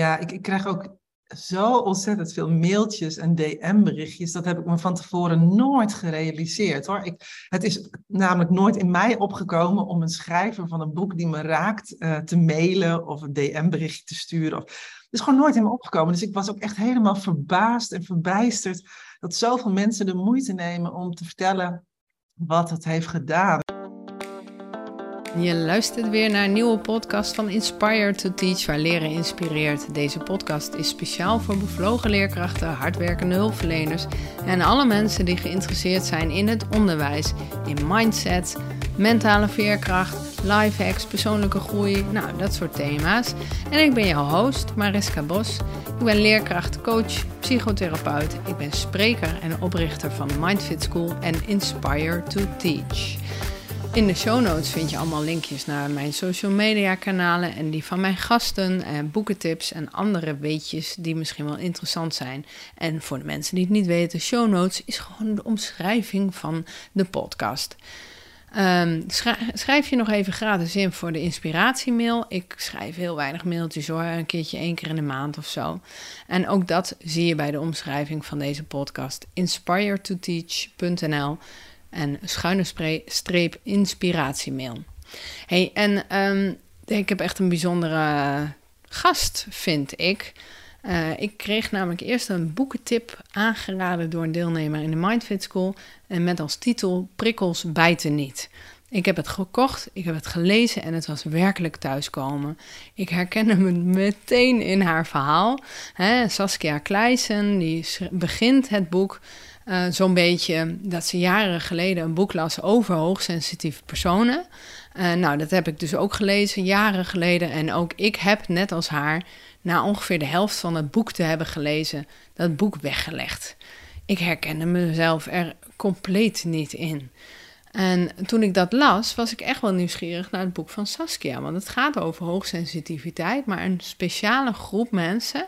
Ja, ik, ik krijg ook zo ontzettend veel mailtjes en DM-berichtjes. Dat heb ik me van tevoren nooit gerealiseerd hoor. Ik, het is namelijk nooit in mij opgekomen om een schrijver van een boek die me raakt uh, te mailen of een DM-berichtje te sturen. Of, het is gewoon nooit in me opgekomen. Dus ik was ook echt helemaal verbaasd en verbijsterd dat zoveel mensen de moeite nemen om te vertellen wat het heeft gedaan. Je luistert weer naar een nieuwe podcast van Inspire to Teach, waar leren inspireert. Deze podcast is speciaal voor bevlogen leerkrachten, hardwerkende hulpverleners en alle mensen die geïnteresseerd zijn in het onderwijs, in mindset, mentale veerkracht, life hacks, persoonlijke groei, nou dat soort thema's. En ik ben jouw host, Mariska Bos. Ik ben leerkracht, coach, psychotherapeut. Ik ben spreker en oprichter van Mindfit School en Inspire to Teach. In de show notes vind je allemaal linkjes naar mijn social media kanalen en die van mijn gasten, en boekentips en andere weetjes die misschien wel interessant zijn. En voor de mensen die het niet weten, show notes is gewoon de omschrijving van de podcast. Um, schrijf je nog even gratis in voor de inspiratiemail. Ik schrijf heel weinig mailtjes hoor, een keertje één keer in de maand of zo. En ook dat zie je bij de omschrijving van deze podcast. inspiretoteach.nl en schuine streep inspiratiemail. Hey, en um, ik heb echt een bijzondere gast, vind ik. Uh, ik kreeg namelijk eerst een boekentip aangeraden door een deelnemer in de Mindfit School. En met als titel Prikkels bijten niet. Ik heb het gekocht, ik heb het gelezen en het was werkelijk thuiskomen. Ik herkende me meteen in haar verhaal. Saskia Kleijsen, die begint het boek uh, zo'n beetje dat ze jaren geleden een boek las over hoogsensitieve personen. Uh, nou, dat heb ik dus ook gelezen jaren geleden. En ook ik heb, net als haar, na ongeveer de helft van het boek te hebben gelezen, dat boek weggelegd. Ik herkende mezelf er compleet niet in. En toen ik dat las, was ik echt wel nieuwsgierig naar het boek van Saskia. Want het gaat over hoogsensitiviteit, maar een speciale groep mensen,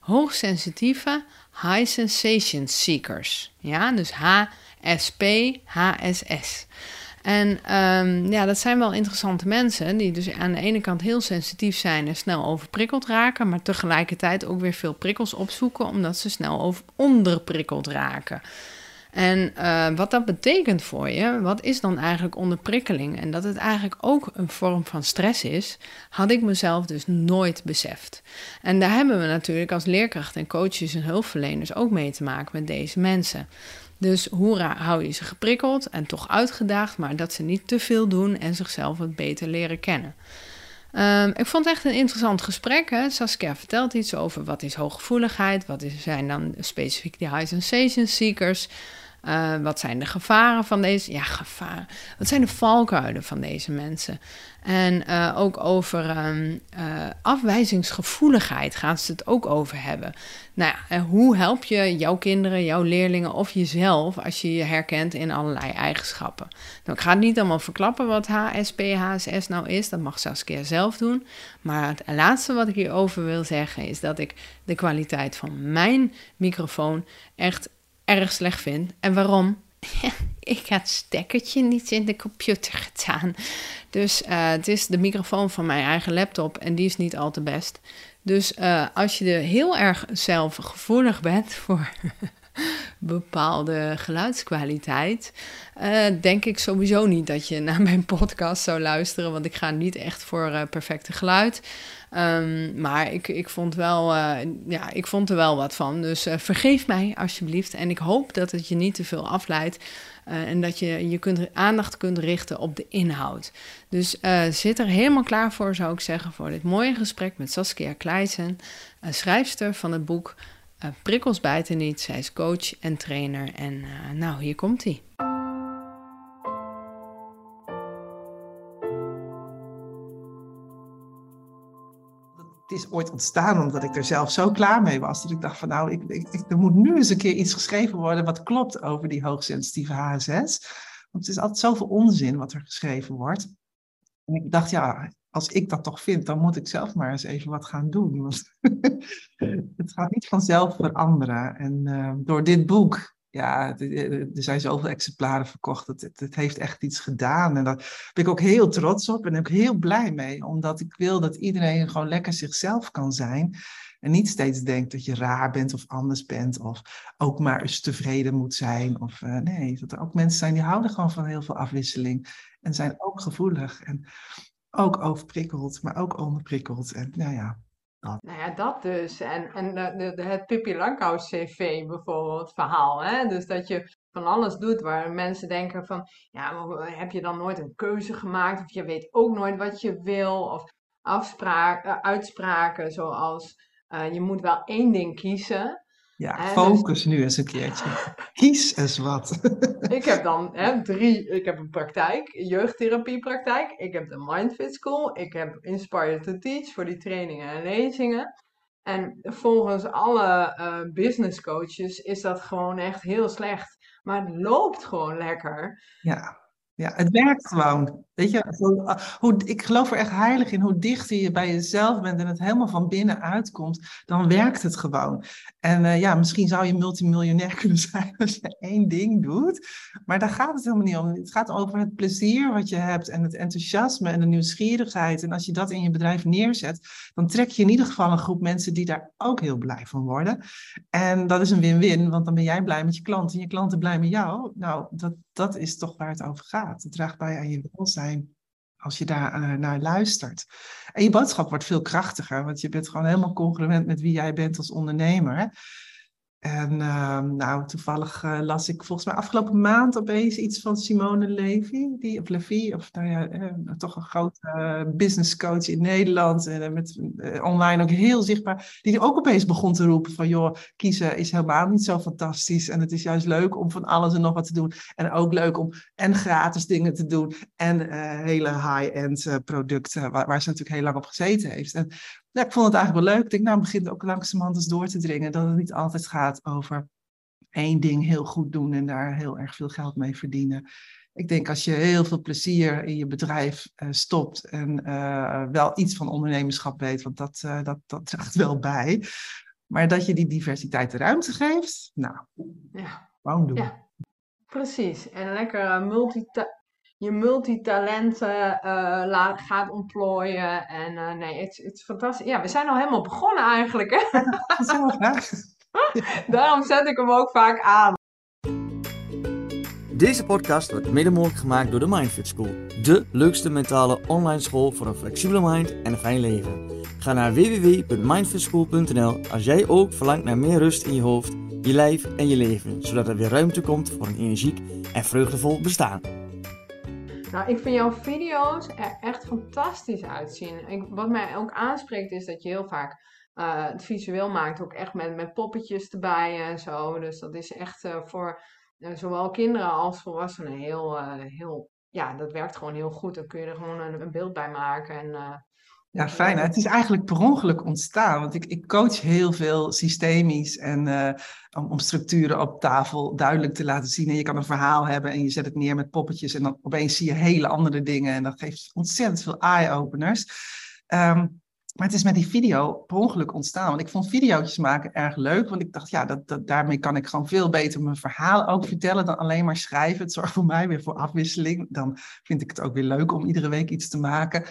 hoogsensitieve, High Sensation Seekers. Ja, dus HSP, HSS. En um, ja, dat zijn wel interessante mensen die dus aan de ene kant heel sensitief zijn en snel overprikkeld raken, maar tegelijkertijd ook weer veel prikkels opzoeken omdat ze snel over onderprikkeld raken. En uh, wat dat betekent voor je, wat is dan eigenlijk onderprikkeling? En dat het eigenlijk ook een vorm van stress is, had ik mezelf dus nooit beseft. En daar hebben we natuurlijk als leerkrachten en coaches en hulpverleners ook mee te maken met deze mensen. Dus hoe hou je ze geprikkeld en toch uitgedaagd, maar dat ze niet te veel doen en zichzelf wat beter leren kennen. Um, ik vond het echt een interessant gesprek. Hè? Saskia vertelt iets over wat is hooggevoeligheid, wat is, zijn dan specifiek die high sensation seekers. Uh, wat zijn de gevaren van deze? Ja, gevaren. Wat zijn de valkuilen van deze mensen? En uh, ook over um, uh, afwijzingsgevoeligheid gaan ze het ook over hebben. Nou ja, hoe help je jouw kinderen, jouw leerlingen of jezelf als je je herkent in allerlei eigenschappen? Nou, ik ga het niet allemaal verklappen wat HSP, HSS nou is. Dat mag Saskia zelf doen. Maar het laatste wat ik hierover wil zeggen is dat ik de kwaliteit van mijn microfoon echt erg slecht vind. En waarom? ik had het stekkertje niet in de computer gedaan. Dus uh, het is de microfoon van mijn eigen laptop en die is niet al te best. Dus uh, als je er heel erg zelf gevoelig bent voor bepaalde geluidskwaliteit, uh, denk ik sowieso niet dat je naar mijn podcast zou luisteren. Want ik ga niet echt voor perfecte geluid. Um, maar ik, ik, vond wel, uh, ja, ik vond er wel wat van. Dus uh, vergeef mij alsjeblieft. En ik hoop dat het je niet te veel afleidt. Uh, en dat je je kunt, aandacht kunt richten op de inhoud. Dus zit er helemaal klaar voor, zou ik zeggen, voor dit mooie gesprek met Saskia Kleijsen, schrijfster van het boek Prikkels bijten niet. Zij is coach en trainer. En nou, hier komt hij. Het is ooit ontstaan omdat ik er zelf zo klaar mee was. Dat ik dacht van nou, ik, ik, er moet nu eens een keer iets geschreven worden wat klopt over die hoogsensitieve HSS. Want het is altijd zoveel onzin wat er geschreven wordt. En ik dacht, ja, als ik dat toch vind, dan moet ik zelf maar eens even wat gaan doen. Want het gaat niet vanzelf veranderen. En uh, door dit boek ja, er zijn zoveel exemplaren verkocht. Het, het, heeft echt iets gedaan. En daar ben ik ook heel trots op en ook heel blij mee. Omdat ik wil dat iedereen gewoon lekker zichzelf kan zijn. En niet steeds denkt dat je raar bent of anders bent. Of ook maar eens tevreden moet zijn. Of uh, nee, dat er ook mensen zijn die houden gewoon van heel veel afwisseling. En zijn ook gevoelig. En ook overprikkeld, maar ook onderprikkeld. En nou ja, dat. Nou ja, dat dus. En, en de, de, het Pippi Langkous CV bijvoorbeeld, verhaal. Hè? Dus dat je van alles doet waar mensen denken van... Ja, heb je dan nooit een keuze gemaakt? Of je weet ook nooit wat je wil? Of afspraak, uh, uitspraken zoals... Uh, je moet wel één ding kiezen. Ja, focus nu eens een keertje. Kies eens wat. ik heb dan hè, drie, ik heb een praktijk, jeugdtherapiepraktijk. Ik heb de Mindfit School. Ik heb Inspire to Teach voor die trainingen en lezingen. En volgens alle uh, business coaches is dat gewoon echt heel slecht. Maar het loopt gewoon lekker. Ja. Ja, het werkt gewoon. Weet je, ah, hoe, ik geloof er echt heilig in. Hoe dichter je bij jezelf bent en het helemaal van binnen uitkomt, dan werkt het gewoon. En uh, ja, misschien zou je multimiljonair kunnen zijn als je één ding doet. Maar daar gaat het helemaal niet om. Het gaat over het plezier wat je hebt en het enthousiasme en de nieuwsgierigheid. En als je dat in je bedrijf neerzet, dan trek je in ieder geval een groep mensen die daar ook heel blij van worden. En dat is een win-win, want dan ben jij blij met je klanten en je klanten blij met jou. Nou, dat, dat is toch waar het over gaat. Het draagt bij aan je welzijn als je daar uh, naar luistert. En je boodschap wordt veel krachtiger, want je bent gewoon helemaal congruent met wie jij bent als ondernemer. En ehm, nou, toevallig uh, las ik volgens mij afgelopen maand opeens iets van Simone Levy, die, of Levy, of nou ja, eh, toch een grote uh, business coach in Nederland, en met online ook heel zichtbaar, die ook opeens begon te roepen van, joh, kiezen is helemaal niet zo fantastisch en het is juist leuk om van alles en nog wat te doen en ook leuk om en gratis dingen te doen en hele high-end producten, waar, waar, ze natuurlijk heel lang op gezeten heeft. En ja, ik vond het eigenlijk wel leuk. Ik denk, nou, begint ook langzamerhand eens door te dringen dat het niet altijd gaat over één ding heel goed doen en daar heel erg veel geld mee verdienen. Ik denk als je heel veel plezier in je bedrijf uh, stopt en uh, wel iets van ondernemerschap weet, want dat, uh, dat, dat draagt wel bij. Maar dat je die diversiteit de ruimte geeft, nou, ja. gewoon doen. Ja, precies. En lekker multi je multitalenten uh, gaat ontplooien. En uh, nee, het is fantastisch. Ja, we zijn al helemaal begonnen eigenlijk. Hè? Daarom zet ik hem ook vaak aan. Deze podcast wordt mede mogelijk gemaakt door de Mindfit School. De leukste mentale online school voor een flexibele mind en een fijn leven. Ga naar www.mindfitschool.nl als jij ook verlangt naar meer rust in je hoofd, je lijf en je leven. Zodat er weer ruimte komt voor een energiek en vreugdevol bestaan. Nou, ik vind jouw video's er echt fantastisch uitzien. Ik, wat mij ook aanspreekt is dat je heel vaak uh, het visueel maakt, ook echt met, met poppetjes erbij en zo. Dus dat is echt uh, voor uh, zowel kinderen als volwassenen heel, heel, ja, dat werkt gewoon heel goed. Dan kun je er gewoon een, een beeld bij maken en ja, fijn. Het is eigenlijk per ongeluk ontstaan. Want ik, ik coach heel veel systemisch en uh, om, om, structuren op tafel duidelijk te laten zien. En je kan een verhaal hebben en je zet het neer met poppetjes. En dan opeens zie je hele andere dingen. En dat geeft ontzettend veel eye-openers. Um, maar het is met die video per ongeluk ontstaan. Want ik vond video's maken erg leuk. Want ik dacht, ja, dat, dat, daarmee kan ik gewoon veel beter mijn verhaal ook vertellen dan alleen maar schrijven. Het zorgt voor mij weer voor afwisseling. Dan vind ik het ook weer leuk om iedere week iets te maken.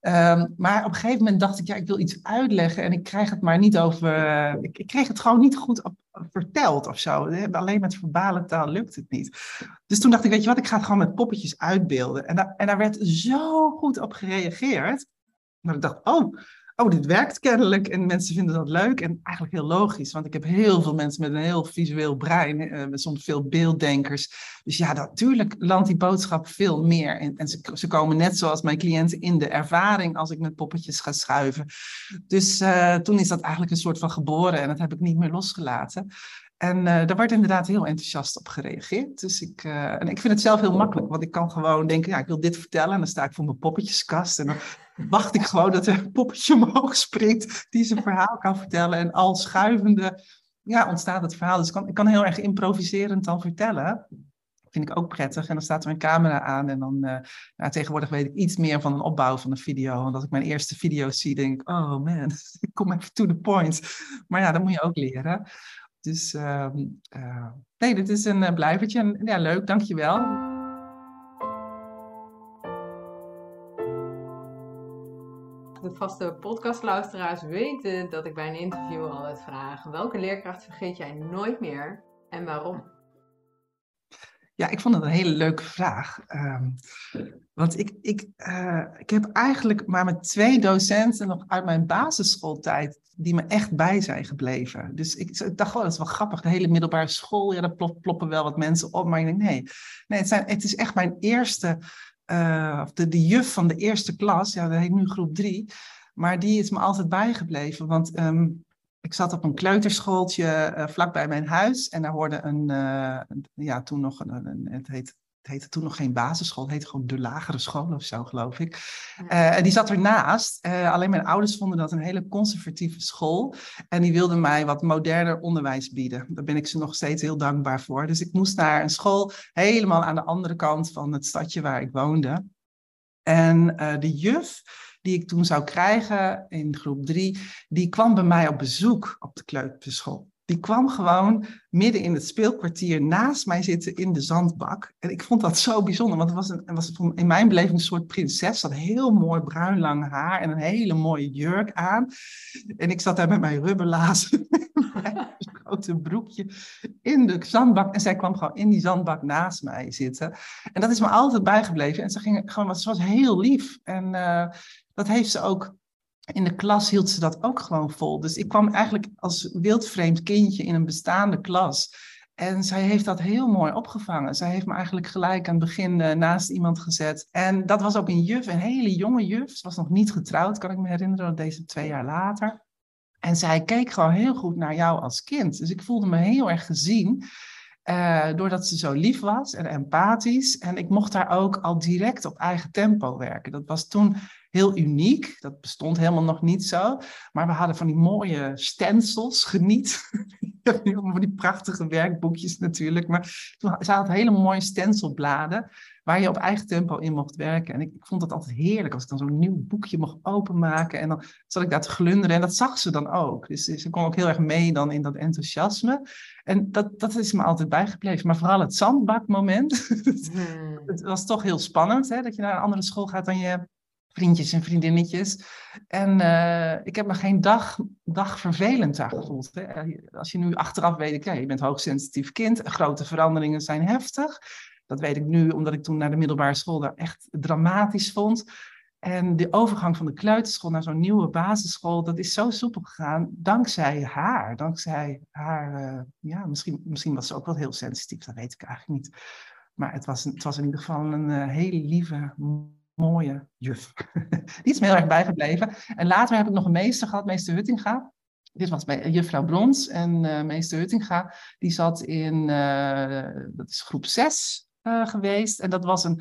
Um, maar op een gegeven moment dacht ik, ja, ik wil iets uitleggen. En ik krijg het maar niet over. Uh, ik, ik, kreeg het gewoon niet goed op, verteld of zo. Alleen met verbale taal lukt het niet. Dus toen dacht ik, weet je wat, ik ga het gewoon met poppetjes uitbeelden. En, da en daar werd zo goed op gereageerd. Maar ik dacht, oh, oh, dit werkt kennelijk en mensen vinden dat leuk. En eigenlijk heel logisch, want ik heb heel veel mensen met een heel visueel brein, uh, soms veel beelddenkers. Dus ja, natuurlijk landt die boodschap veel meer. En, en ze, ze, komen net zoals mijn cliënten in de ervaring als ik met poppetjes ga schuiven. Dus uh, toen is dat eigenlijk een soort van geboren en dat heb ik niet meer losgelaten. En uh, daar wordt inderdaad heel enthousiast op gereageerd. Dus ik, uh, en ik vind het zelf heel makkelijk, want ik kan gewoon denken, ja, ik wil dit vertellen. En dan sta ik voor mijn poppetjeskast en dan wacht ik gewoon dat er een poppetje omhoog springt die zijn verhaal kan vertellen. En al schuivende ja, ontstaat het verhaal. Dus ik kan, ik kan heel erg improviserend dan vertellen. Vind ik ook prettig. En dan staat er een camera aan. En dan, uh, nou, tegenwoordig weet ik iets meer van een opbouw van een video. En als ik mijn eerste video zie, denk ik, oh man, ik kom even to the point. Maar ja, dat moet je ook leren. Dus nee, dit is een uh, blijvertje. En ja, leuk, dankjewel. de vaste podcastluisteraars weten dat ik bij een interview altijd vraag: welke leerkracht vergeet jij nooit meer en waarom? Ja, ik vond het een hele leuke vraag. Um, want ik, ik, uh, ik heb eigenlijk maar met twee docenten nog uit mijn basisschooltijd die me echt bij zijn gebleven. Dus ik, dacht, oh, dat is wel grappig. De hele middelbare school, ja, daar plop, ploppen wel wat mensen op. Maar ik denk, nee, nee het, zijn, het is echt mijn eerste, uh, de, de juf van de eerste klas, ja, dat heet nu groep drie. Maar die is me altijd bijgebleven. Want um, ik zat op een kleuterschooltje uh, vlakbij mijn huis. En daar hoorde een, uh, ja, toen nog een, een, het heet het heette toen nog geen basisschool, het heette gewoon de lagere school of zo, geloof ik. Uh, en die zat ernaast. Alleen mijn ouders vonden dat een hele conservatieve school. En die wilden mij wat moderner onderwijs bieden. Daar ben ik ze nog steeds heel dankbaar voor. Dus ik moest naar een school helemaal aan de andere kant van het stadje waar ik woonde. En de juf die ik toen zou krijgen in groep drie, die kwam bij mij op bezoek op de kleuterschool. Die kwam gewoon midden in het speelkwartier naast mij zitten in de zandbak. En ik vond dat zo bijzonder, want het was, een, het was in mijn beleving een soort prinses. Ze had heel mooi bruin lang haar en een hele mooie jurk aan. En ik zat daar met mijn rubberlazen, mijn grote broekje, in de zandbak. En zij kwam gewoon in die zandbak naast mij zitten. En dat is me altijd bijgebleven. En ze, ging gewoon, ze was heel lief. En uh, dat heeft ze ook in de klas hield ze dat ook gewoon vol. Dus ik kwam eigenlijk als wildvreemd kindje in een bestaande klas. En zij heeft dat heel mooi opgevangen. Zij heeft me eigenlijk gelijk aan het begin uh, naast iemand gezet. En dat was ook een juf, een hele jonge juf. Ze was nog niet getrouwd, kan ik me herinneren, deze twee jaar later. En zij keek gewoon heel goed naar jou als kind. Dus ik voelde me heel erg gezien. Uh, doordat ze zo lief was en empathisch. En ik mocht daar ook al direct op eigen tempo werken. Dat was toen heel uniek. Dat bestond helemaal nog niet zo. Maar we hadden van die mooie stencils, geniet. van die prachtige werkboekjes natuurlijk. Maar toen, had hele mooie stencilbladen waar je op eigen tempo in mocht werken. En ik, ik vond dat altijd heerlijk als ik dan zo'n nieuw boekje mocht openmaken. En dan zat ik daar te glunderen en dat zag ze dan ook. Dus ze kon ook heel erg mee dan in dat enthousiasme. En dat, dat is me altijd bijgebleven. Maar vooral het zandbakmoment. Hmm. het was toch heel spannend hè, dat je naar een andere school gaat dan je vriendjes en vriendinnetjes. En uh, ik heb me geen dag, dag vervelend daar gevoeld. Hè. Als je nu achteraf weet, ik, ja, je bent hoogsensitief kind, grote veranderingen zijn heftig. Dat weet ik nu, omdat ik toen naar de middelbare school daar echt dramatisch vond. En de overgang van de kleuterschool naar zo'n nieuwe basisschool, dat is zo soepel gegaan dankzij haar. Dankzij haar, uh, ja, misschien, misschien was ze ook wel heel sensitief, dat weet ik eigenlijk niet. Maar het was, het was in ieder geval een uh, hele lieve, mooie juf. Die is me erg bijgebleven. En later heb ik nog een meester gehad, meester Huttinga. Dit was bij juffrouw Brons en uh, meester Huttinga. Die zat in, uh, dat is groep 6 uh, geweest. En dat was een,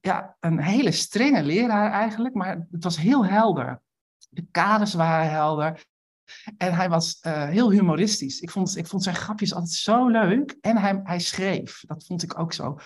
ja, een hele strenge leraar eigenlijk, maar het was heel helder. De kaders waren helder. En hij was heel humoristisch. Ik vond, ik vond zijn grapjes altijd zo leuk. En hij, hij schreef. Dat vond ik ook zo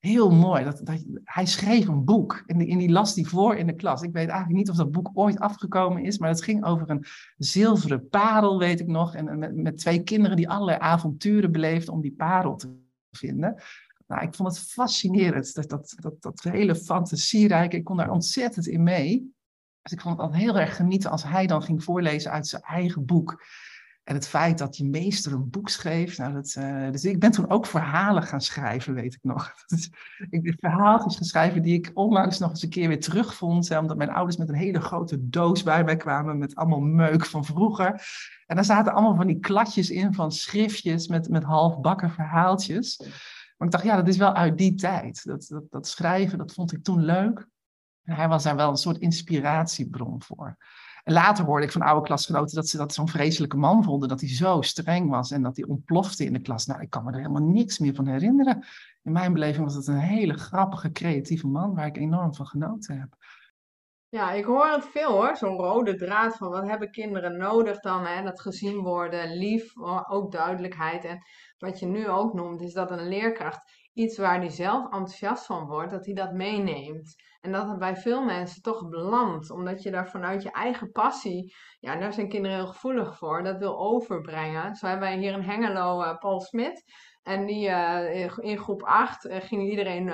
heel mooi. Dat, dat, hij schreef een boek en die, en die las die voor in de klas. Ik weet eigenlijk niet of dat boek ooit afgekomen is, maar het ging over een zilveren parel, weet ik nog. En met, met twee kinderen die allerlei avonturen beleefden om die parel te vinden. Nou, ik vond het fascinerend, dat, dat, dat, dat hele fantasierijke. Ik kon daar ontzettend in mee. Dus ik vond het altijd heel erg genieten als hij dan ging voorlezen uit zijn eigen boek. En het feit dat die meester een boek schreef. Nou, dat, uh, dus ik ben toen ook verhalen gaan schrijven, weet ik nog. Ik heb verhaaltjes geschreven die ik onlangs nog eens een keer weer terugvond. Hè, omdat mijn ouders met een hele grote doos bij mij kwamen met allemaal meuk van vroeger. En daar zaten allemaal van die kladjes in van schriftjes met, met halfbakken verhaaltjes. Maar ik dacht, ja, dat is wel uit die tijd. Dat, dat, dat schrijven, dat vond ik toen leuk. En hij was daar wel een soort inspiratiebron voor. Later hoorde ik van oude klasgenoten dat ze dat zo'n vreselijke man vonden, dat hij zo streng was en dat hij ontplofte in de klas. Nou, ik kan me er helemaal niks meer van herinneren. In mijn beleving was het een hele grappige, creatieve man waar ik enorm van genoten heb. Ja, ik hoor het veel hoor, zo'n rode draad van wat hebben kinderen nodig dan, hè? dat gezien worden, lief, ook duidelijkheid. En wat je nu ook noemt, is dat een leerkracht iets waar hij zelf enthousiast van wordt, dat hij dat meeneemt. En dat het bij veel mensen toch belandt, omdat je daar vanuit je eigen passie, ja, daar zijn kinderen heel gevoelig voor, dat wil overbrengen. Zo hebben wij hier in Hengelo uh, Paul Smit. En die, in groep 8 ging iedereen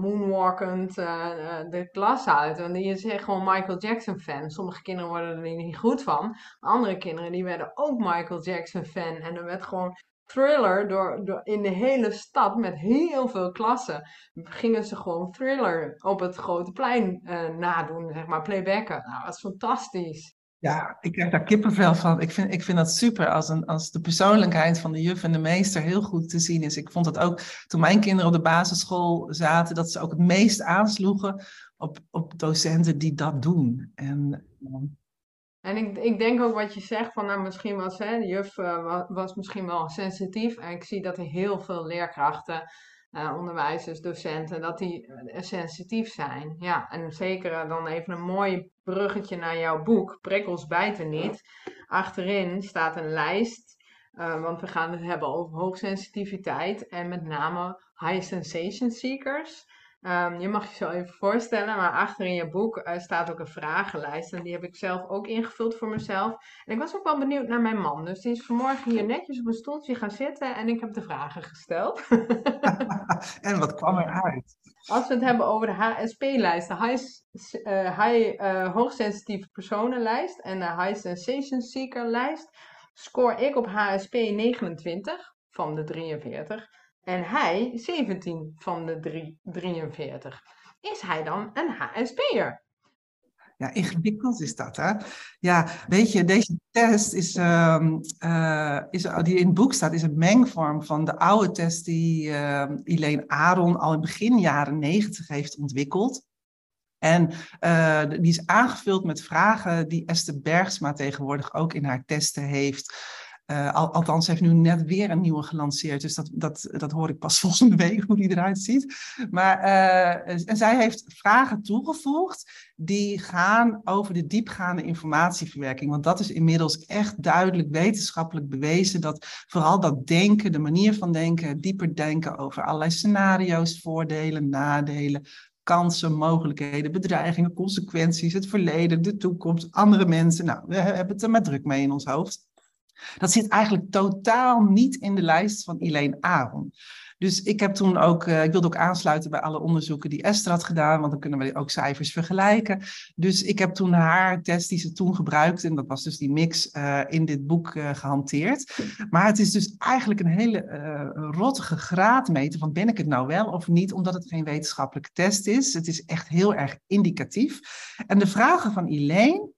moonwalkend de klas uit. En die is gewoon Michael Jackson fan. Sommige kinderen worden er niet goed van. Andere kinderen die werden ook Michael Jackson fan. En er werd gewoon thriller door, in de hele stad met heel veel klassen. Gingen ze gewoon thriller op het grote plein uh, nadoen, zeg maar, playbacken. Nou, dat is fantastisch. Ja, ik krijg daar kippenvel van. Ik vind, ik vind dat super als, een, als de persoonlijkheid van de juf en de meester heel goed te zien is. Ik vond het ook toen mijn kinderen op de basisschool zaten, dat ze ook het meest aansloegen op, op docenten die dat doen. En, en ik, ik denk ook wat je zegt, van nou misschien was hè, de juf uh, was, misschien wel sensitief. En ik zie dat er heel veel leerkrachten, uh, onderwijzers, docenten, dat die uh, sensitief zijn. Ja, en zeker dan even een mooi bruggetje naar jouw boek, Prikkels bijten niet. Achterin staat een lijst, want we gaan het hebben over hoogsensitiviteit en met name high sensation seekers. Um, je mag je zo even voorstellen, maar achter in je boek uh, staat ook een vragenlijst. En die heb ik zelf ook ingevuld voor mezelf. En ik was ook wel benieuwd naar mijn man. Dus die is vanmorgen hier netjes op een stoeltje gaan zitten en ik heb de vragen gesteld. en wat kwam eruit? Als we het hebben over de HSP-lijst, de High, uh, high uh, Hoogsensitieve Personenlijst en de High Sensation Seeker lijst, score ik op HSP 29 van de 43. En hij 17 van de 3, 43. Is hij dan een HSP'er? Ja, ingewikkeld is dat, hè? Ja, weet je, deze test is, uh, uh, is, die in het boek staat, is een mengvorm van de oude test die uh, Elaine Aron al in begin jaren 90 heeft ontwikkeld. En uh, die is aangevuld met vragen die Esther Bergsma tegenwoordig ook in haar testen heeft. Uh, al, althans, heeft nu net weer een nieuwe gelanceerd. Dus dat, dat, dat hoor ik pas volgende week hoe die eruit ziet. Maar uh, en zij heeft vragen toegevoegd die gaan over de diepgaande informatieverwerking. Want dat is inmiddels echt duidelijk wetenschappelijk bewezen. Dat vooral dat denken, de manier van denken, dieper denken over allerlei scenario's, voordelen, nadelen, kansen, mogelijkheden, bedreigingen, consequenties, het verleden, de toekomst, andere mensen. Nou, we hebben het er maar druk mee in ons hoofd. Dat zit eigenlijk totaal niet in de lijst van Elaine Aron. Dus ik heb toen ook, uh, ik wilde ook aansluiten bij alle onderzoeken die Esther had gedaan, want dan kunnen we ook cijfers vergelijken. Dus ik heb toen haar test die ze toen gebruikte, en dat was dus die mix, uh, in dit boek uh, gehanteerd. Maar het is dus eigenlijk een hele rottige graadmeter van ben ik het nou wel of niet, omdat het geen wetenschappelijke test is. Het is echt heel erg indicatief. En de vragen van Elaine,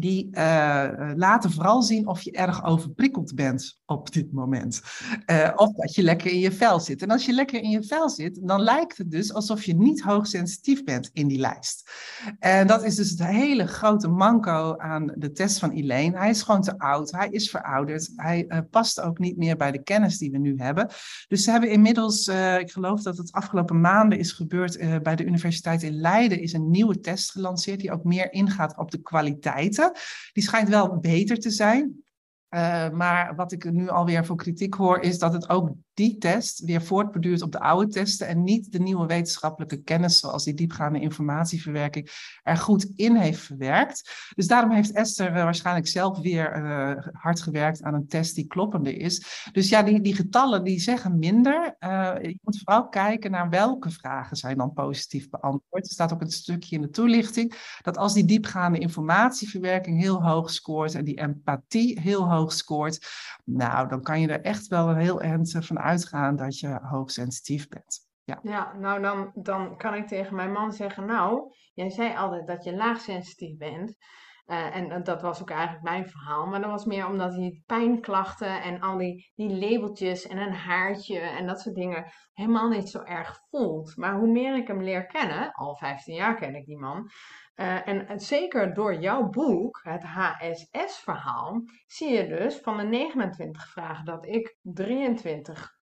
die uh, laten vooral zien of je erg overprikkeld bent op dit moment. Uh, of dat je lekker in je vel zit. En als je lekker in je vel zit, dan lijkt het dus alsof je niet hoogsensitief bent in die lijst. En dat is dus het hele grote manco aan de test van Elaine. Hij is gewoon te oud, hij is verouderd, hij uh, past ook niet meer bij de kennis die we nu hebben. Dus ze hebben inmiddels, ik geloof dat het afgelopen maanden is gebeurd, bij de Universiteit in Leiden is een nieuwe test gelanceerd die ook meer ingaat op de kwaliteiten die schijnt wel beter te zijn. Uh, maar wat ik nu alweer voor kritiek hoor, is dat het ook die test weer voortborduurt op de oude testen en niet de nieuwe wetenschappelijke kennis, zoals die diepgaande informatieverwerking, er goed in heeft verwerkt. Dus daarom heeft Esther uh, waarschijnlijk zelf weer uh, hard gewerkt aan een test die kloppender is. Dus ja, die, die getallen die zeggen minder. je moet vooral kijken naar welke vragen zijn dan positief beantwoord. Er staat ook een stukje in de toelichting dat als die diepgaande informatieverwerking heel hoog scoort en die empathie heel hoog scoort, nou, dan kan je er echt wel een heel eind van uitgaan dat je hoogsensitief bent. Ja, ja nou dan, dan kan ik tegen mijn man zeggen, nou, jij zei altijd dat je laagsensitief bent. Uh, en dat was ook eigenlijk mijn verhaal. Maar dat was meer omdat hij pijnklachten en al die, die labeltjes en een haartje en dat soort dingen helemaal niet zo erg voelt. Maar hoe meer ik hem leer kennen, al 15 jaar ken ik die man. Uh, en zeker door jouw boek, het HSS-verhaal, zie je dus van de 29 vragen dat ik 23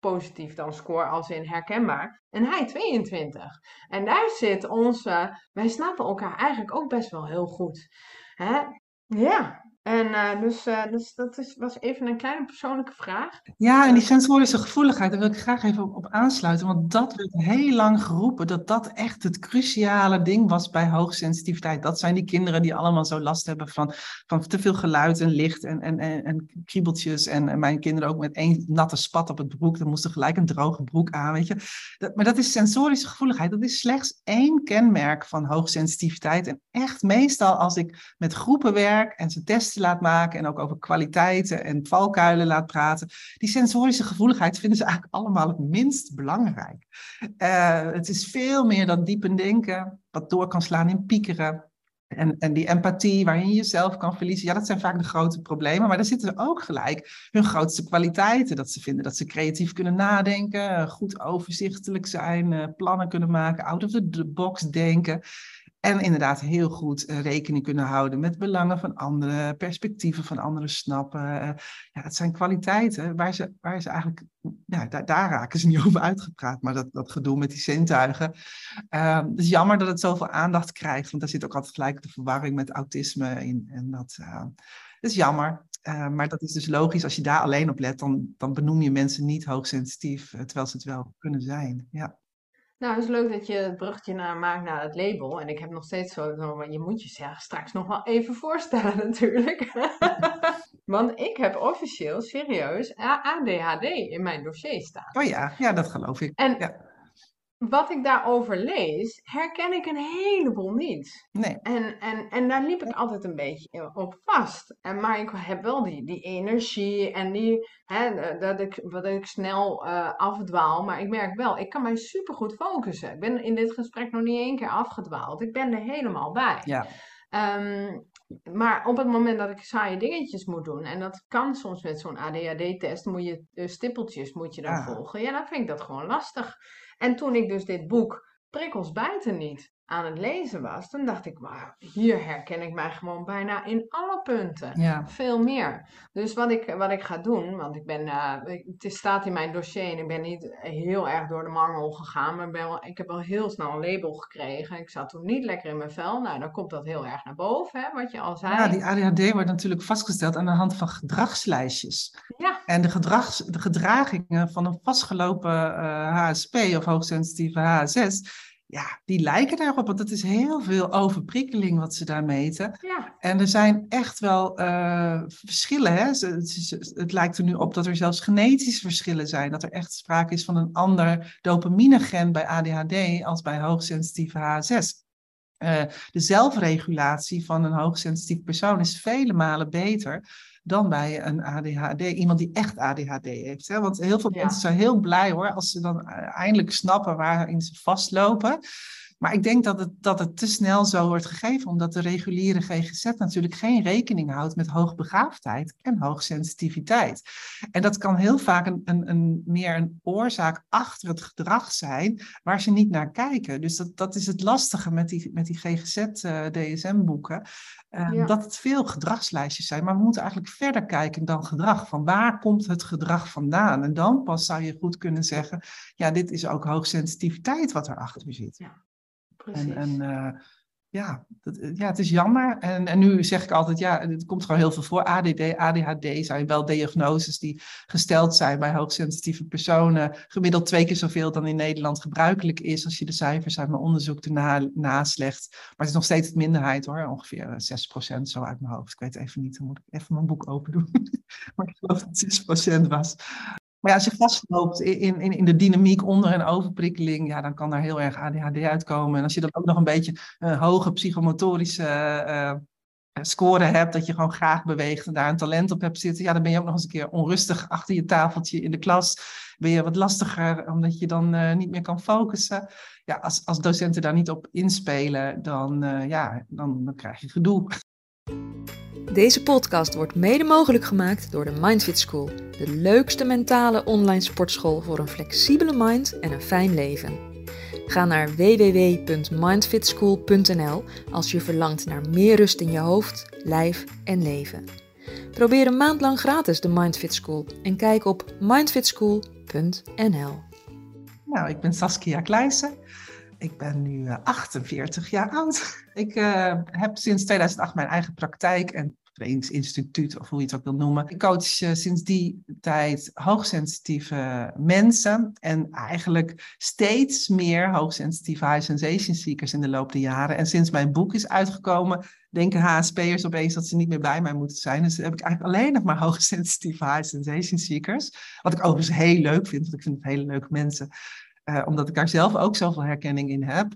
positief dan score als in herkenbaar. En hij 22. En daar zit onze, wij snappen elkaar eigenlijk ook best wel heel goed. Hè? Ja, En uh, dus, uh, dus dat is, was even een kleine persoonlijke vraag. Ja, en die sensorische gevoeligheid, daar wil ik graag even op, op, aansluiten. Want dat werd heel lang geroepen, dat dat echt het cruciale ding was bij hoogsensitiviteit. Dat zijn die kinderen die allemaal zo last hebben van, van te veel geluid en licht en, en, en, en kriebeltjes. En, en, mijn kinderen ook met één natte spat op het broek. Dan moesten gelijk een droge broek aan, weet je. Dat, maar dat is sensorische gevoeligheid. Dat is slechts één kenmerk van hoogsensitiviteit. En echt meestal als ik met groepen werk en ze testen laat maken en ook over kwaliteiten en valkuilen laat praten. Die sensorische gevoeligheid vinden ze eigenlijk allemaal het minst belangrijk. Uh, het is veel meer dan diepen denken, wat door kan slaan in piekeren. En, en die empathie waarin je jezelf kan verliezen, ja, dat zijn vaak de grote problemen. Maar daar zitten ook gelijk hun grootste kwaliteiten. Dat ze vinden dat ze creatief kunnen nadenken, goed overzichtelijk zijn, uh, plannen kunnen maken, out of the box denken. En inderdaad heel goed eh, rekening kunnen houden met belangen van anderen, perspectieven van anderen snappen. Eh, ja, het zijn kwaliteiten waar ze, waar ze eigenlijk, ja, daar, daar raken ze niet over uitgepraat. Maar dat, dat gedoe met die zintuigen. Uh, het is jammer dat het zoveel aandacht krijgt, want daar zit ook altijd gelijk de verwarring met autisme in. En dat, uh, is jammer. maar dat is dus logisch, als je daar alleen op let, dan, dan benoem je mensen niet hoogsensitief, terwijl ze het wel kunnen zijn. Ja. Nou, het is leuk dat je het bruggetje naar maakt naar het label. En ik heb nog steeds zo, maar je moet je straks nog wel even voorstellen natuurlijk. Want ik heb officieel serieus ADHD in mijn dossier staan. Oh ja, ja, dat geloof ik. En ja wat ik daarover lees, herken ik een heleboel niet. Nee. En, en, en daar liep ik altijd een beetje op vast. En, maar ik heb wel die, die energie en die, hè, dat, ik, dat ik snel uh, afdwaal. Maar ik merk wel, ik kan mij supergoed focussen. Ik ben in dit gesprek nog niet één keer afgedwaald. Ik ben er helemaal bij. Ja. Um, maar op het moment dat ik saaie dingetjes moet doen, en dat kan soms met zo'n ADHD-test, moet je uh, stippeltjes moet je dan ah. volgen. Ja, dan vind ik dat gewoon lastig. En toen ik dus dit boek Prikkels bijten niet aan het lezen was, dan dacht ik, maar hier herken ik mij gewoon bijna in alle punten. Ja. Veel meer. Dus wat ik, wat ik ga doen, want ik ben, uh, het staat in mijn dossier en ik ben niet heel erg door de mangel gegaan, maar ben wel, ik heb wel heel snel een label gekregen. Ik zat toen niet lekker in mijn vel. Nou, dan komt dat heel erg naar boven, hè, wat je al zei. Ja, die ADHD wordt natuurlijk vastgesteld aan de hand van gedragslijstjes. Ja. En de, gedrags, de gedragingen van een vastgelopen uh, HSP of hoogsensitieve HSS ja, die lijken daarop, want het is heel veel overprikkeling wat ze daar meten. Ja. En er zijn echt wel uh, verschillen. Hè? Het, het, het, lijkt er nu op dat er zelfs genetische verschillen zijn. Dat er echt sprake is van een ander dopamine-gen bij ADHD als bij hoogsensitieve HSS. Uh, de zelfregulatie van een hoogsensitief persoon is vele malen beter dan bij een ADHD, iemand die echt ADHD heeft. Hè? Want heel veel mensen zijn heel blij hoor, als ze dan eh, eindelijk snappen waarin ze vastlopen. Maar ik denk dat het, dat het te snel zo wordt gegeven, omdat de reguliere GGZ natuurlijk geen rekening houdt met hoogbegaafdheid en hoogsensitiviteit. En dat kan heel vaak een, een, een, meer een oorzaak achter het gedrag zijn, waar ze niet naar kijken. Dus dat, dat is het lastige met die, met die GGZ-DSM-boeken. Uh, ehm, Dat het veel gedragslijstjes zijn, maar we moeten eigenlijk verder kijken dan gedrag. Van waar komt het gedrag vandaan? En dan pas zou je goed kunnen zeggen, ja, dit is ook hoogsensitiviteit wat erachter zit. Ja. En, en uh, ja, dat, ja, het is jammer. En, en nu zeg ik altijd, ja, het komt gewoon heel veel voor. ADD, ADHD zijn wel diagnoses die gesteld zijn bij hoogsensitieve personen. Gemiddeld twee keer zoveel dan in Nederland gebruikelijk is als je de cijfers uit mijn onderzoek erna naslecht. Maar het is nog steeds het minderheid hoor, ongeveer 6% zo uit mijn hoofd. Ik weet even niet, dan moet ik even mijn boek open doen. maar ik geloof dat het 6% was. Maar ja, als je vastloopt in, in, in de dynamiek onder- en overprikkeling, ja, dan kan daar heel erg ADHD uitkomen. En als je dan ook nog een beetje een hoge psychomotorische uh, score hebt, dat je gewoon graag beweegt en daar een talent op hebt zitten, ja, dan ben je ook nog eens een keer onrustig achter je tafeltje in de klas. Ben je wat lastiger, omdat je dan uh, niet meer kan focussen. Ja, als, als docenten daar niet op inspelen, dan, ja, dan, dan krijg je gedoe. Deze podcast wordt mede mogelijk gemaakt door de Mindfit School, de leukste mentale online sportschool voor een flexibele mind en een fijn leven. Ga naar www.mindfitschool.nl als je verlangt naar meer rust in je hoofd, lijf en leven. Probeer een maand lang gratis de Mindfit School en kijk op mindfitschool.nl. Nou, ik ben Saskia Kleijsen. Ik ben nu 48 jaar oud. Ik uh, heb sinds 2008 mijn eigen praktijk en trainingsinstituut of hoe je het ook wil noemen. Ik coach uh, sinds die tijd hoogsensitieve mensen en eigenlijk steeds meer hoogsensitieve high sensation seekers in de loop der jaren. En sinds mijn boek is uitgekomen, denken HSP'ers opeens dat ze niet meer bij mij moeten zijn. Dus heb ik eigenlijk alleen nog maar hoogsensitieve high sensation seekers. Wat ik overigens heel leuk vind, want ik vind het hele leuke mensen. Uh, omdat ik daar zelf ook zoveel herkenning in heb.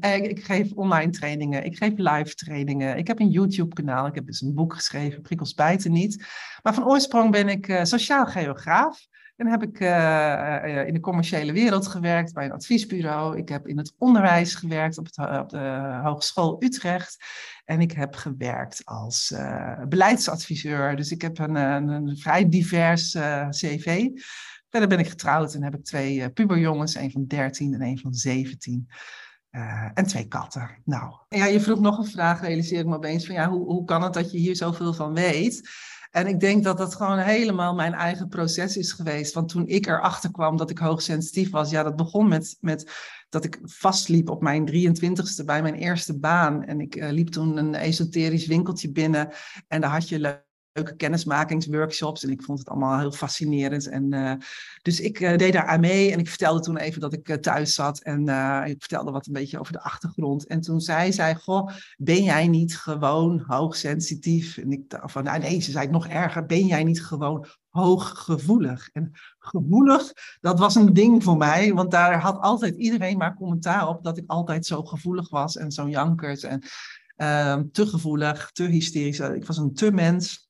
Ik, ik, geef online trainingen, ik geef live trainingen, ik heb een YouTube-kanaal, ik heb dus een boek geschreven, Prikkels bijten niet. Maar van oorsprong ben ik uh, sociaal geograaf. En heb ik uh, in de commerciële wereld gewerkt bij een adviesbureau. Ik heb in het onderwijs gewerkt op, het, op de Hogeschool Utrecht. En ik heb gewerkt als beleidsadviseur. Dus ik heb een, een vrij divers cv. Verder ben ik getrouwd en heb ik twee puberjongens, een van 13 en een van 17. Uh, en twee katten. Nou, ja, je vroeg nog een vraag, realiseer ik me opeens van ja, hoe, hoe kan het dat je hier zoveel van weet? En ik denk dat dat gewoon helemaal mijn eigen proces is geweest. Want toen ik erachter kwam dat ik hoogsensitief was, ja, dat begon met, met dat ik vastliep op mijn 23ste bij mijn eerste baan. En ik uh, liep toen een esoterisch winkeltje binnen en daar had je leuke kennismakingsworkshops. En ik vond het allemaal heel fascinerend. En, uh, dus ik uh, deed daar aan mee en ik vertelde toen even dat ik uh, thuis zat. En ik vertelde wat een beetje over de achtergrond. En toen zei zij, goh, ben jij niet gewoon hoogsensitief? En ik van, nou nee, ze zei nog erger, ben jij niet gewoon hooggevoelig? En gevoelig, dat was een ding voor mij. Want daar had altijd iedereen maar commentaar op dat ik altijd zo gevoelig was. En zo'n jankers en... Ehm, te gevoelig, te hysterisch. Ik was een te mens.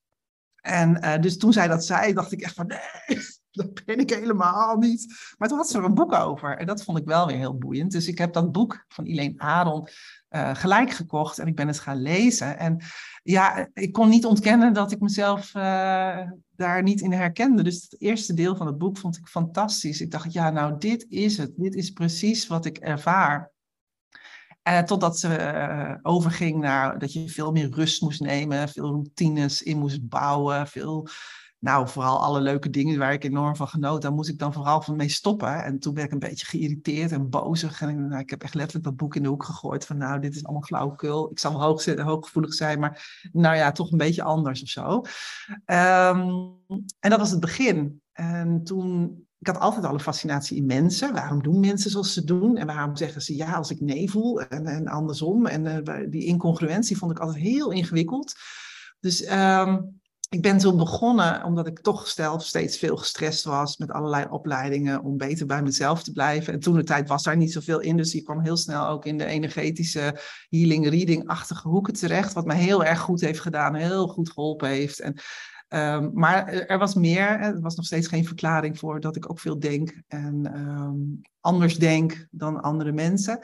En uh, dus toen zij dat zei, dacht ik echt van nee, dat ben ik helemaal niet. Maar toen had ze er een boek over en dat vond ik wel weer heel boeiend. Dus ik heb dat boek van Elaine Aron uh, gelijk gekocht en ik ben het gaan lezen. En ja, ik kon niet ontkennen dat ik mezelf uh, daar niet in herkende. Dus het eerste deel van het boek vond ik fantastisch. Ik dacht, ja, nou, dit is het. Dit is precies wat ik ervaar. Uh, totdat ze uh, overging naar dat je veel meer rust moest nemen, veel routines in moest bouwen, veel, nou vooral alle leuke dingen waar ik enorm van genoot, daar moest ik dan vooral van mee stoppen. En toen ben ik een beetje geïrriteerd en bozig en nou, ik heb echt letterlijk dat boek in de hoek gegooid van nou dit is allemaal flauwekul, ik zal hoog, hooggevoelig zijn, maar nou ja, toch een beetje anders of zo. Um, en dat was het begin. En toen ik had altijd al een fascinatie in mensen. Waarom doen mensen zoals ze doen? En waarom zeggen ze ja als ik nee voel en, en andersom? En uh, die incongruentie vond ik altijd heel ingewikkeld. Dus um, ik ben toen begonnen, omdat ik toch zelf steeds veel gestrest was met allerlei opleidingen om beter bij mezelf te blijven. En toen de tijd was daar niet zoveel in, dus ik kwam heel snel ook in de energetische healing, reading-achtige hoeken terecht, wat me heel erg goed heeft gedaan, heel goed geholpen heeft. En Um, maar er was meer, er was nog steeds geen verklaring voor dat ik ook veel denk en um, anders denk dan andere mensen.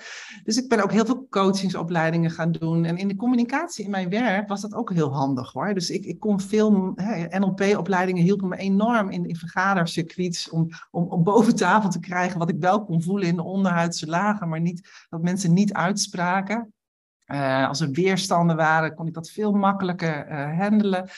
Dus ik ben ook heel veel coachingsopleidingen gaan doen. En in de communicatie in mijn werk was dat ook heel handig hoor. Dus ik, ik kon veel, NLP-opleidingen hielpen me enorm in, in vergadercircuits om, om, om boven tafel te krijgen wat ik wel kon voelen in de onderhuidse lagen, maar niet, dat mensen niet uitspraken. Uh, als er weerstanden waren, kon ik dat veel makkelijker uh, handelen.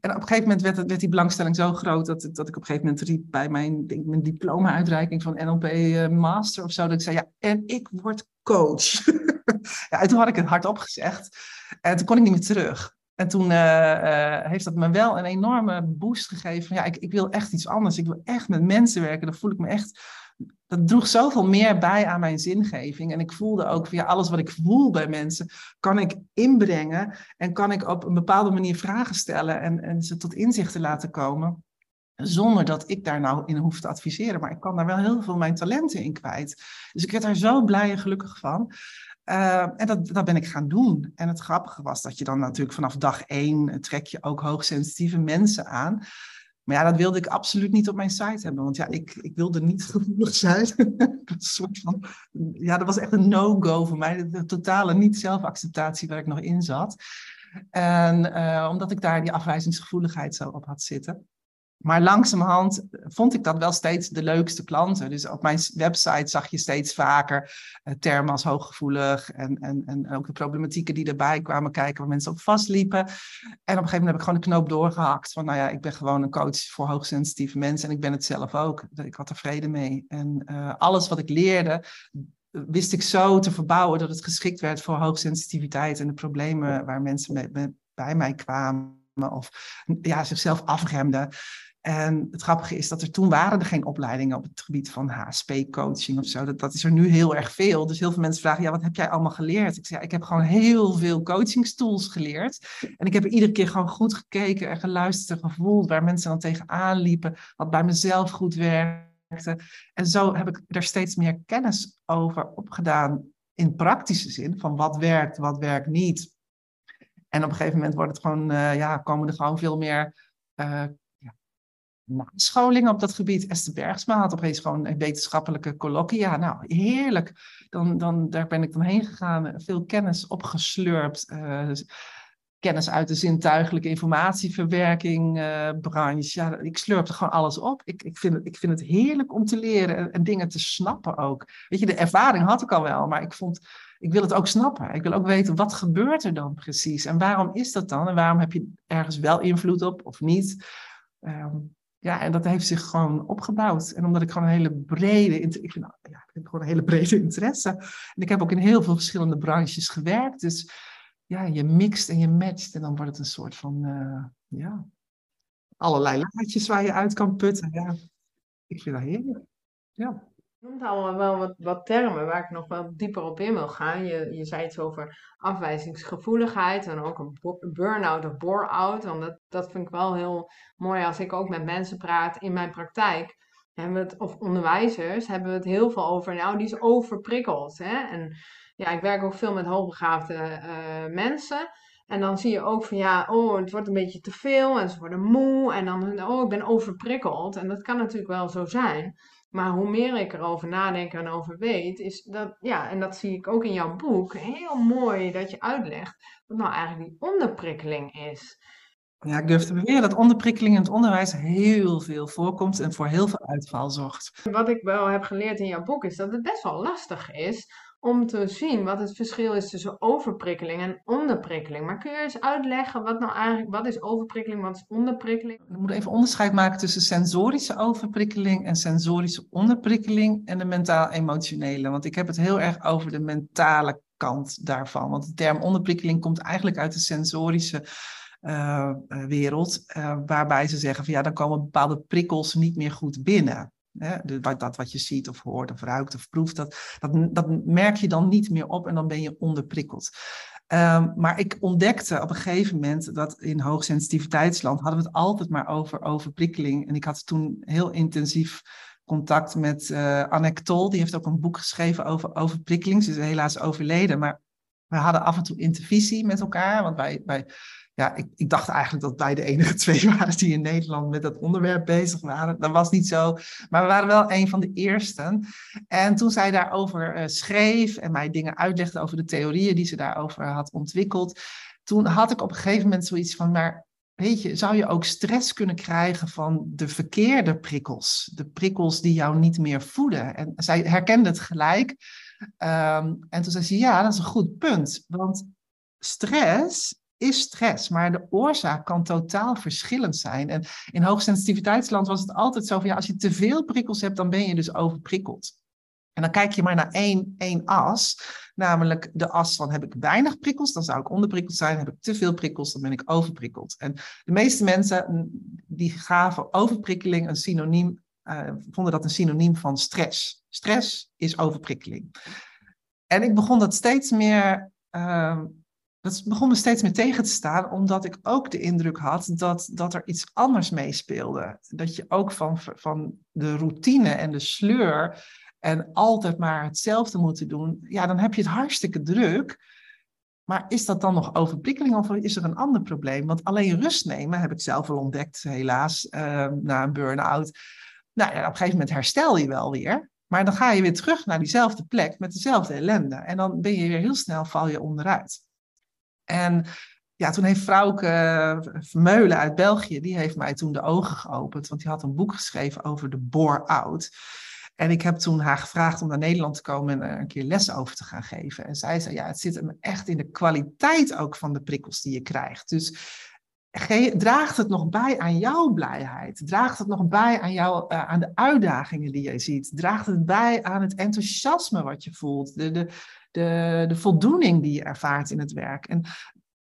En op een gegeven moment werd, het, die belangstelling zo groot dat, dat ik op een gegeven moment riep bij mijn, denk, mijn diploma-uitreiking van NLP eh, Master of zo, dat ik zei, ja, en ik word coach. ja, en toen had ik het hardop gezegd en toen kon ik niet meer terug. En toen heeft dat me wel een enorme boost gegeven van, ja, ik, ik wil echt iets anders. Ik wil echt met mensen werken. Dan voel ik me echt dat droeg zoveel meer bij aan mijn zingeving. En ik voelde ook via alles wat ik voel bij mensen, kan ik inbrengen en kan ik op een bepaalde manier vragen stellen en, en ze tot inzichten laten komen. Zonder dat ik daar nou in hoef te adviseren. Maar ik kan daar wel heel veel mijn talenten in kwijt. Dus ik werd daar zo blij en gelukkig van. Uh, en dat, dat ben ik gaan doen. En het grappige was dat je dan natuurlijk vanaf dag één trek je ook hoogsensitieve mensen aan. Maar ja, dat wilde ik absoluut niet op mijn site hebben. Want ja, ik, ik wilde niet gevoelig zijn. een soort van, ja, dat was echt een no-go voor mij. De, totale niet-zelfacceptatie waar ik nog in zat. En uh, omdat ik daar die afwijzingsgevoeligheid zo op had zitten. Maar langzamerhand vond ik dat wel steeds de leukste klanten. Dus op mijn website zag je steeds vaker uh, termen als hooggevoelig en, en, en ook de problematieken die erbij kwamen kijken waar mensen op vastliepen. En op een gegeven moment heb ik gewoon een knoop doorgehakt van, nou ja, ik ben gewoon een coach voor hoogsensitieve mensen en ik ben het zelf ook. Ik had er vrede mee. En uh, alles wat ik leerde, wist ik zo te verbouwen dat het geschikt werd voor hoogsensitiviteit en de problemen waar mensen mee, bij mij kwamen of ja, zichzelf afremden. En het grappige is dat er toen waren er geen opleidingen op het gebied van HSP-coaching of zo. Dat, dat is er nu heel erg veel. Dus heel veel mensen vragen, ja, wat heb jij allemaal geleerd? Ik zeg, ja, ik heb gewoon heel veel coachingstools geleerd. En ik heb er iedere keer gewoon goed gekeken en geluisterd en gevoeld waar mensen dan tegenaan liepen. Wat bij mezelf goed werkte. En zo heb ik er steeds meer kennis over opgedaan in praktische zin. Van wat werkt, wat werkt niet. En op een gegeven moment wordt het gewoon, uh, ja, komen er gewoon veel meer uh, nascholingen op dat gebied. Esther Bergsma had opeens gewoon een wetenschappelijke colloquia. Nou, heerlijk. Dan, dan, daar ben ik dan heen gegaan. Veel kennis opgeslurpt. Uh, kennis uit de zintuigelijke informatieverwerking uh, branche. Ja, ik slurpte gewoon alles op. Ik, ik, vind het, ik vind het heerlijk om te leren en, en, dingen te snappen ook. Weet je, de ervaring had ik al wel, maar ik vond... Ik wil het ook snappen. Ik wil ook weten, wat gebeurt er dan precies? En waarom is dat dan? En waarom heb je ergens wel invloed op of niet? Um, ja, en dat heeft zich gewoon opgebouwd. En omdat ik gewoon een hele brede, ik vind, ja, ik heb gewoon een hele brede interesse. En ik heb ook in heel veel verschillende branches gewerkt. Dus ja, je mixt en je matcht en dan wordt het een soort van, uh, ja, allerlei laadjes waar je uit kan putten. Ja, ik vind dat heerlijk. Ja. Noemt al wel wat, wat termen waar ik nog wel dieper op in wil gaan. Je, je zei iets over afwijzingsgevoeligheid en ook een burn-out of bore-out. Want dat, dat vind ik wel heel mooi als ik ook met mensen praat in mijn praktijk. Hebben we het, of onderwijzers hebben we het heel veel over, nou die is overprikkeld. Hè? En ja, ik werk ook veel met hoogbegaafde uh, mensen. En dan zie je ook van ja, oh, het wordt een beetje te veel en ze worden moe. En dan, oh, ik ben overprikkeld. En dat kan natuurlijk wel zo zijn. Maar hoe meer ik erover nadenk en over weet, is dat, ja, en dat zie ik ook in jouw boek, heel mooi dat je uitlegt wat nou eigenlijk die onderprikkeling is. Ja, ik durf te beweren dat onderprikkeling in het onderwijs heel veel voorkomt en voor heel veel uitval zorgt. Wat ik wel heb geleerd in jouw boek is dat het best wel lastig is om te zien wat het verschil is tussen overprikkeling en onderprikkeling. Maar kun je eens uitleggen wat nou eigenlijk, wat is overprikkeling, wat is onderprikkeling? We moeten even onderscheid maken tussen sensorische overprikkeling en sensorische onderprikkeling en de mentaal-emotionele. Want ik heb het heel erg over de mentale kant daarvan. Want de term onderprikkeling komt eigenlijk uit de sensorische uh, wereld, uh, waarbij ze zeggen van ja, dan komen bepaalde prikkels niet meer goed binnen. Hè, dat wat je ziet of hoort of ruikt of proeft, dat, dat, dat merk je dan niet meer op en dan ben je onderprikkeld. Um, maar ik ontdekte op een gegeven moment dat in hoogsensitiviteitsland hadden we het altijd maar over overprikkeling. En ik had toen heel intensief contact met uh, Tol, die heeft ook een boek geschreven over overprikkeling. Ze is helaas overleden, maar we hadden af en toe intervisie met elkaar, want wij, wij ja, ik, ik, dacht eigenlijk dat wij de enige twee waren die in Nederland met dat onderwerp bezig waren. Dat was niet zo. Maar we waren wel een van de eersten. En toen zij daarover uh, schreef en mij dingen uitlegde over de theorieën die ze daarover had ontwikkeld, toen had ik op een gegeven moment zoiets van, maar weet je, zou je ook stress kunnen krijgen van de verkeerde prikkels? De prikkels die jou niet meer voeden. En zij herkende het gelijk. Um, en toen zei ze, ja, dat is een goed punt. Want stress is stress, maar de oorzaak kan totaal verschillend zijn. En in hoogsensitiviteitsland was het altijd zo van ja, als je te veel prikkels hebt, dan ben je dus overprikkeld. En dan kijk je maar naar één, één as, namelijk de as van heb ik weinig prikkels, dan zou ik onderprikkeld zijn. Heb ik te veel prikkels, dan ben ik overprikkeld. En de meeste mensen mm, die gaven overprikkeling een synoniem, uh, vonden dat een synoniem van stress. Stress is overprikkeling. En ik begon dat steeds meer uh, dat begon me steeds meer tegen te staan, omdat ik ook de indruk had dat, dat er iets anders meespeelde. Dat je ook van, van de routine en de sleur en altijd maar hetzelfde moeten doen, ja, dan heb je het hartstikke druk. Maar is dat dan nog overprikkeling of is er een ander probleem? Want alleen rust nemen, heb ik zelf al ontdekt, helaas, uh, na een burn-out. Nou ja, op een gegeven moment herstel je wel weer. Maar dan ga je weer terug naar diezelfde plek met dezelfde ellende. En dan ben je weer heel snel, val je onderuit. En ja, toen heeft eh, Vermeulen uit België, die heeft mij toen de ogen geopend. Want die had een boek geschreven over de bore-out. En ik heb toen haar gevraagd om naar Nederland te komen en een keer les over te gaan geven. En zij zei, ja, het zit hem echt in de kwaliteit ook van de prikkels die je krijgt. Dus draagt het nog bij aan jouw blijheid? Draagt het nog bij aan, jou, uh, aan de uitdagingen die jij ziet? Draagt het bij aan het enthousiasme wat je voelt? De, de, de, de voldoening die je ervaart in het werk. En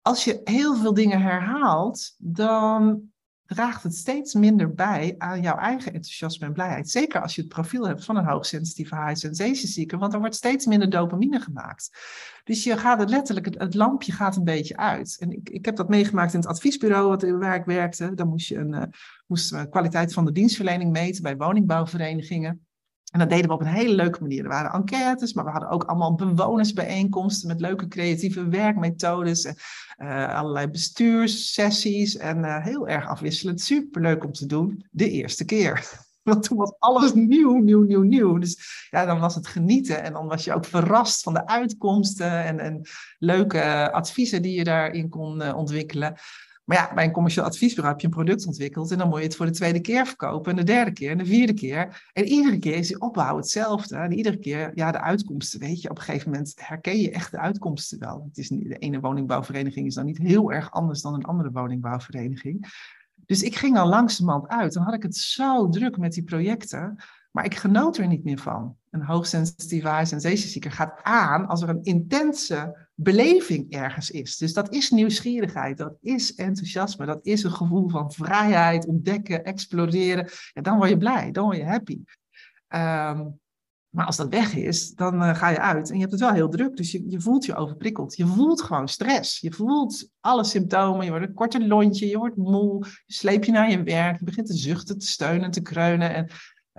als je heel veel dingen herhaalt, dan draagt het steeds minder bij aan jouw eigen enthousiasme en blijheid. Zeker als je het profiel hebt van een hoogsensitieve high sensation seeker, want er wordt steeds minder dopamine gemaakt. Dus je gaat het letterlijk, het, lampje gaat een beetje uit. En ik, ik heb dat meegemaakt in het adviesbureau wat, waar ik werkte. Dan moest je een, uh, kwaliteit van de dienstverlening meten bij woningbouwverenigingen. En dat deden we op een hele leuke manier. Er waren enquêtes, maar we hadden ook allemaal bewonersbijeenkomsten met leuke creatieve werkmethodes. En, uh, allerlei bestuurssessies en uh, heel erg afwisselend. Superleuk om te doen, de eerste keer. Want toen was alles nieuw, nieuw, nieuw, nieuw. Dus ja, dan was het genieten. En dan was je ook verrast van de uitkomsten en, leuke adviezen die je daarin kon ontwikkelen. Maar ja, bij een commercieel adviesbureau heb je een product ontwikkeld en dan moet je het voor de tweede keer verkopen en de derde keer en de vierde keer. En iedere keer is die opbouw hetzelfde. En iedere keer, ja, de uitkomsten, weet je, op een gegeven moment herken je echt de uitkomsten wel. Het is niet, de ene woningbouwvereniging is dan niet heel erg anders dan een andere woningbouwvereniging. Dus ik ging al langzamerhand uit. Dan had ik het zo druk met die projecten. Maar ik genoot er niet meer van. Een hoogsensitieve sensation gaat aan als er een intense beleving ergens is. Dus dat is nieuwsgierigheid, dat is enthousiasme, dat is een gevoel van vrijheid, ontdekken, exploreren. Ja, dan word je blij, dan word je happy. Ehm, maar als dat weg is, dan uh, ga je uit en je hebt het wel heel druk. Dus je, je voelt je overprikkeld. Je voelt gewoon stress. Je voelt alle symptomen. Je wordt een korte lontje, je wordt moe. Je sleep je naar je werk. Je begint te zuchten, te steunen, te kreunen. En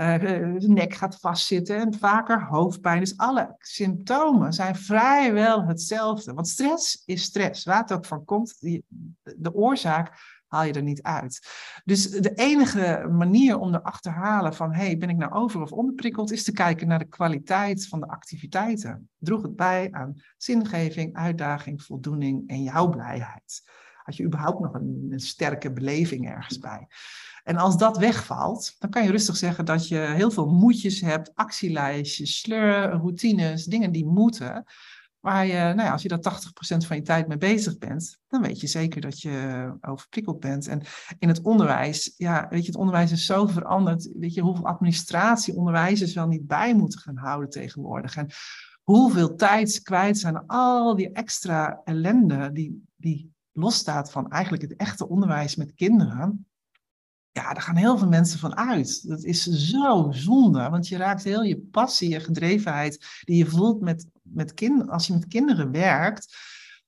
uh, nek gaat vastzitten en vaker hoofdpijn. Dus alle symptomen zijn vrijwel hetzelfde. Want stress is stress. Waar het ook van komt, die, de oorzaak haal je er niet uit. Dus de enige manier om te achterhalen van, hey, ben ik nou over of onderprikkeld, is te kijken naar de kwaliteit van de activiteiten. Droeg het bij aan zingeving, uitdaging, voldoening en jouw blijheid? Had je überhaupt nog een sterke beleving ergens bij? En als dat wegvalt, dan kan je rustig zeggen dat je heel veel moedjes hebt, actielijstjes, sleur, routines, dingen die moeten. Waar je, nou ja, als je daar 80% van je tijd mee bezig bent, dan weet je zeker dat je overprikkeld bent. En in het onderwijs, ja, weet je, het onderwijs is zo veranderd. Weet je hoeveel administratie onderwijzers wel niet bij moeten gaan houden tegenwoordig. En hoeveel tijd kwijt zijn aan al die extra ellende die, die losstaat van eigenlijk het echte onderwijs met kinderen ja, daar gaan heel veel mensen van uit. Dat is zo zonde, want je raakt heel je passie, je gedrevenheid, die je voelt met, met kind, als je met kinderen werkt,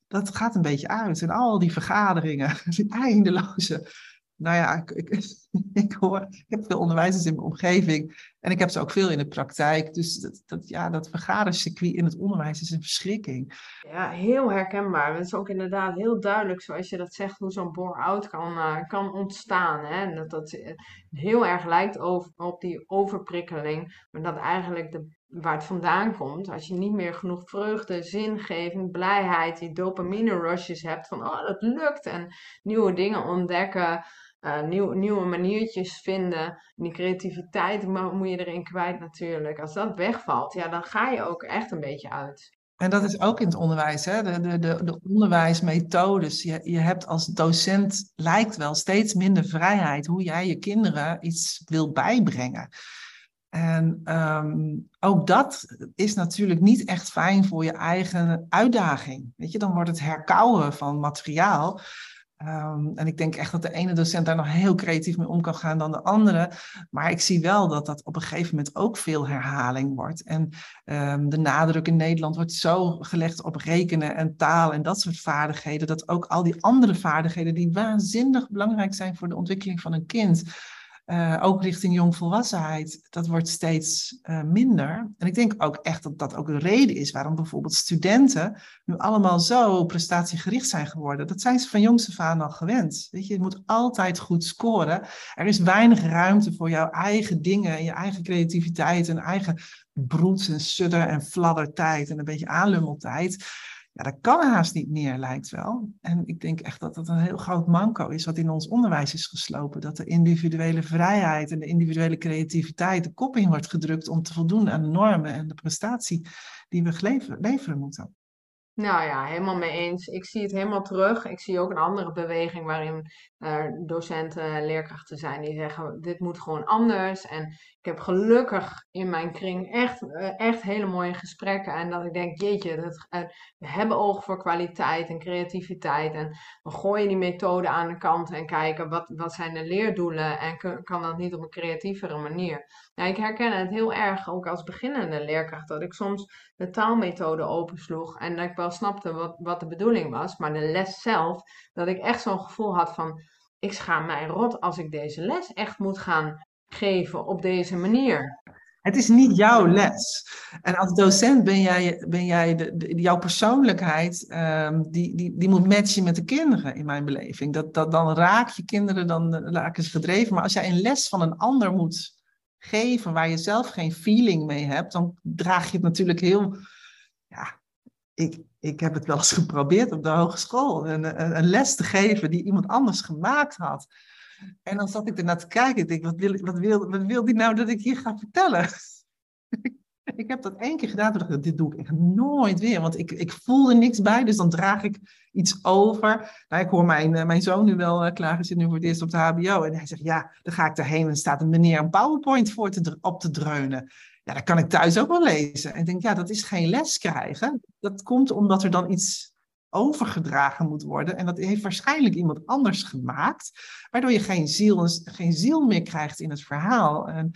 dat gaat een beetje uit. En al die vergaderingen, die eindeloze nou ja, ik, ik, ik, hoor, ik heb veel onderwijzers in mijn omgeving en ik heb ze ook veel in de praktijk. Dus dat, dat, ja, dat vergadercircuit in het onderwijs is een verschrikking. Ja, heel herkenbaar. Het is ook inderdaad heel duidelijk, zoals je dat zegt, hoe zo'n bore-out kan, uh, kan ontstaan. Hè? En dat dat eh, heel erg lijkt op die overprikkeling, maar dat eigenlijk de, waar het vandaan komt, als je niet meer genoeg vreugde, zingeving, blijheid, die dopamine rushes hebt van oh dat lukt en nieuwe dingen ontdekken, nieuw, nieuwe maniertjes vinden. En die creativiteit moet je erin kwijt natuurlijk. Als dat wegvalt, ja, dan ga je ook echt een beetje uit. En dat is ook in het onderwijs, hè? De, de, de, de onderwijsmethodes. Je, je hebt als docent lijkt wel steeds minder vrijheid hoe jij je kinderen iets wil bijbrengen. En um, ook dat is natuurlijk niet echt fijn voor je eigen uitdaging. Weet je, dan wordt het herkauwen van materiaal. Um, en ik denk echt dat de ene docent daar nog heel creatief mee om kan gaan dan de andere. Maar ik zie wel dat dat op een gegeven moment ook veel herhaling wordt. En um, de nadruk in Nederland wordt zo gelegd op rekenen en taal en dat soort vaardigheden. Dat ook al die andere vaardigheden die waanzinnig belangrijk zijn voor de ontwikkeling van een kind uh, ook richting jongvolwassenheid, dat wordt steeds uh, minder. En ik denk ook echt dat dat ook een reden is waarom bijvoorbeeld studenten nu allemaal zo prestatiegericht zijn geworden. Dat zijn ze van jongs af aan al gewend. Weet je, je moet altijd goed scoren. Er is weinig ruimte voor jouw eigen dingen, je eigen creativiteit en eigen broeds en sudder en fladdertijd en een beetje aanlummeltijd. Ja, dat kan haast niet meer, lijkt wel. En ik denk echt dat dat een heel groot manco is wat in ons onderwijs is geslopen. Dat de individuele vrijheid en de individuele creativiteit de kop in wordt gedrukt om te voldoen aan de normen en de prestatie die we leveren moeten. Nou ja, helemaal mee eens. Ik zie het helemaal terug. Ik zie ook een andere beweging waarin er docenten, leerkrachten zijn die zeggen: dit moet gewoon anders. En ik heb gelukkig in mijn kring echt, eh, echt hele mooie gesprekken. En dat ik denk: jeetje, dat, eh, we hebben oog voor kwaliteit en creativiteit. En we gooien die methode aan de kant en kijken wat, wat zijn de leerdoelen. En kan dat niet op een creatievere manier. Nou, ik herken het heel erg ook als beginnende leerkracht dat ik soms de taalmethode opensloeg en dat ik wel snapte wat, wat de bedoeling was, maar de les zelf, dat ik echt zo'n gevoel had van ik schaam mij rot als ik deze les echt moet gaan geven op deze manier. Het is niet jouw les. En als docent ben jij, ben jij de, jouw persoonlijkheid, um, die, die, die moet matchen met de kinderen in mijn beleving. Dat, dat, dan raak je kinderen, dan raken ze gedreven. Maar als jij een les van een ander moet geven waar je zelf geen feeling mee hebt, dan draag je het natuurlijk heel. Ja, ik, ik heb het wel eens geprobeerd op de hogeschool, een, een les te geven die iemand anders gemaakt had. En dan zat ik ernaar te kijken. Ik denk, wat wil, wat, wil, wat wil die nou dat ik hier ga vertellen? ik heb dat één keer gedaan. Toen dacht dit doe ik echt nooit weer. Want ik, ik voel er niks bij. Dus dan draag ik iets over. Nou, ik hoor mijn, eh, mijn zoon nu wel uh, klagen. zit nu voor het eerst op de HBO. En hij zegt, ja, dan ga ik erheen. En staat een meneer een PowerPoint voor te, op te dreunen. Ja, dat kan ik thuis ook wel lezen. En ik denk, ja, dat is geen les krijgen. Dat komt omdat er dan iets overgedragen moet worden. En dat heeft waarschijnlijk iemand anders gemaakt, waardoor je geen ziel, geen ziel meer krijgt in het verhaal. En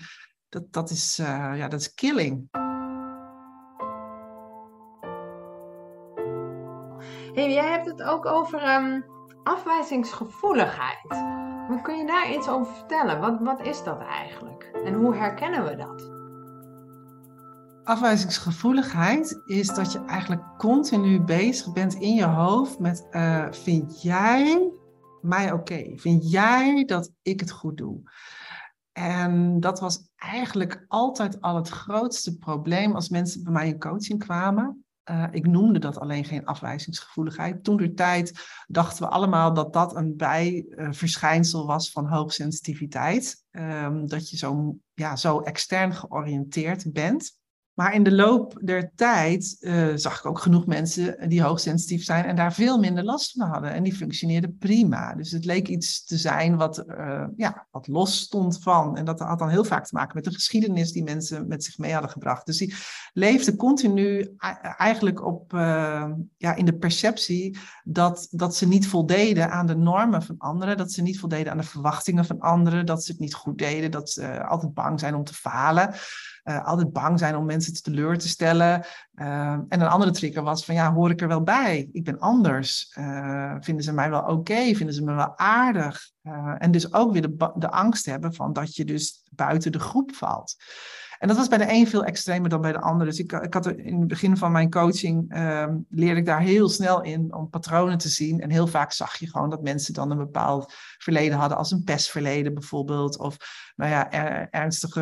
dat, dat, is, uh, ja, dat is killing. Hey, jij hebt het ook over um, afwijzingsgevoeligheid. Kun je daar iets over vertellen? Wat, wat is dat eigenlijk? En hoe herkennen we dat? Afwijzingsgevoeligheid is dat je eigenlijk continu bezig bent in je hoofd met: uh, vind jij mij oké? Vind jij dat ik het goed doe? En dat was eigenlijk altijd al het grootste probleem als mensen bij mij in coaching kwamen. Uh, ik noemde dat alleen geen afwijzingsgevoeligheid. Toen de tijd dachten we allemaal dat dat een bijverschijnsel was van hoogsensitiviteit. Um, dat je zo, ja, zo extern georiënteerd bent. Maar in de loop der tijd uh, zag ik ook genoeg mensen die hoogsensitief zijn en daar veel minder last van hadden. En die functioneerden prima. Dus het leek iets te zijn wat, uh, ja, wat los stond van. En dat had dan heel vaak te maken met de geschiedenis die mensen met zich mee hadden gebracht. Dus die leefden continu eigenlijk op, uh, ja, in de perceptie dat, dat ze niet voldeden aan de normen van anderen. Dat ze niet voldeden aan de verwachtingen van anderen. Dat ze het niet goed deden. Dat ze altijd bang zijn om te falen. Altijd bang zijn om mensen teleur te stellen. Uh, en een andere trigger was van ja, hoor ik er wel bij? Ik ben anders. Uh, vinden ze mij wel oké? Vinden ze me wel aardig? en dus ook weer de, de angst hebben van dat je dus buiten de groep valt. En dat was bij de een veel extremer dan bij de ander. Dus ik, ik had er in het begin van mijn coaching, um, leerde ik daar heel snel in om patronen te zien. En heel vaak zag je gewoon dat mensen dan een bepaald verleden hadden, als een pestverleden bijvoorbeeld. Of nou ja, ernstige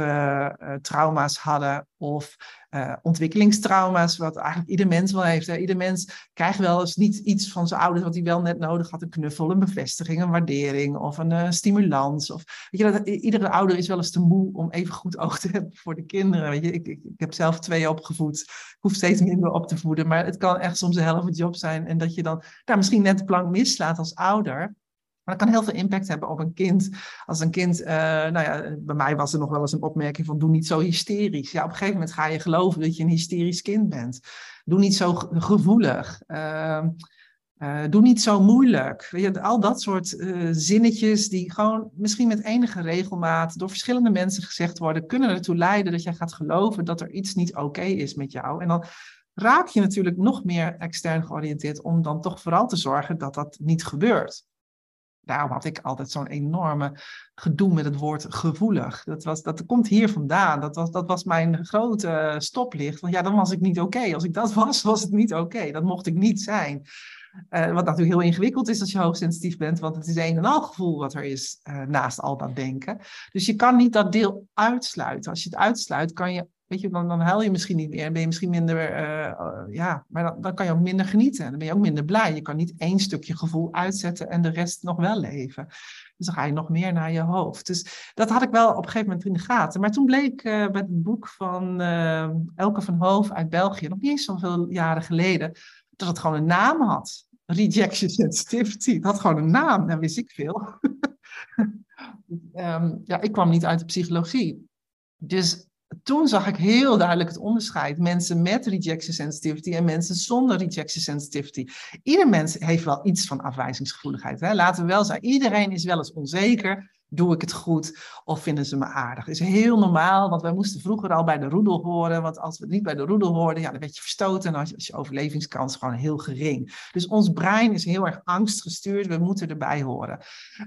uh, trauma's hadden. Of uh, ontwikkelingstrauma's, wat eigenlijk ieder mens wel heeft. Ieder mens krijgt wel eens niet iets van zijn ouders wat hij wel net nodig had. Een knuffel, een bevestiging, een waardering of een uh, stimulans. Of, weet je, dat, iedere ouder is wel eens te moe om even goed oog te hebben voor de kinderen. Weet je, ik, ik, ik heb zelf twee opgevoed. Ik hoef steeds minder op te voeden. Maar het kan echt soms een helft job zijn. En dat je dan daar misschien net de plank mislaat als ouder. Maar dat kan heel veel impact hebben op een kind. Als een kind, uh, nou ja, bij mij was er nog wel eens een opmerking van doe niet zo hysterisch. Ja, op een gegeven moment ga je geloven dat je een hysterisch kind bent. Doe niet zo gevoelig. Uh, uh, doe niet zo moeilijk. Weet je, al dat soort uh, zinnetjes die gewoon misschien met enige regelmaat door verschillende mensen gezegd worden, kunnen ertoe leiden dat jij gaat geloven dat er iets niet oké is met jou. En dan raak je natuurlijk nog meer extern georiënteerd om dan toch vooral te zorgen dat dat niet gebeurt daarom had ik altijd zo'n enorme gedoe met het woord gevoelig. Dat, was, dat komt hier vandaan. Dat was, dat was mijn grote stoplicht. Want ja, dan was ik niet oké. Als ik dat was, was het niet oké. Dat mocht ik niet zijn. Uh, wat natuurlijk heel ingewikkeld is als je hoogsensitief bent, want het is een en al gevoel wat er is uh, naast al dat denken. Dus je kan niet dat deel uitsluiten. Als je het uitsluit, kan je Weet je, dan, dan huil je misschien niet meer. Ben je misschien minder, uh, ja, maar dan, dan, kan je ook minder genieten. Dan ben je ook minder blij. Je kan niet één stukje gevoel uitzetten en de rest nog wel leven. Dus dan ga je nog meer naar je hoofd. Dus dat had ik wel op een gegeven moment in de gaten. Maar toen bleek uh, met het boek van Elke van Hoof uit België, nog niet eens zoveel jaren geleden, dat het gewoon een naam had. Rejection sensitivity. Het had gewoon een naam, dat wist ik veel. um, ja, ik kwam niet uit de psychologie. Dus toen zag ik heel duidelijk het onderscheid. Mensen met rejection sensitivity en mensen zonder rejection sensitivity. Ieder mens heeft wel iets van afwijzingsgevoeligheid. Hè? Laten we wel zijn, iedereen is wel eens onzeker doe ik het goed of vinden ze me aardig? Dat is heel normaal, want wij moesten vroeger al bij de roedel horen. Want als we niet bij de roedel hoorden, ja, dan werd je verstoten en dan is je overlevingskans gewoon heel gering. Dus ons brein is heel erg angstgestuurd, we moeten erbij horen.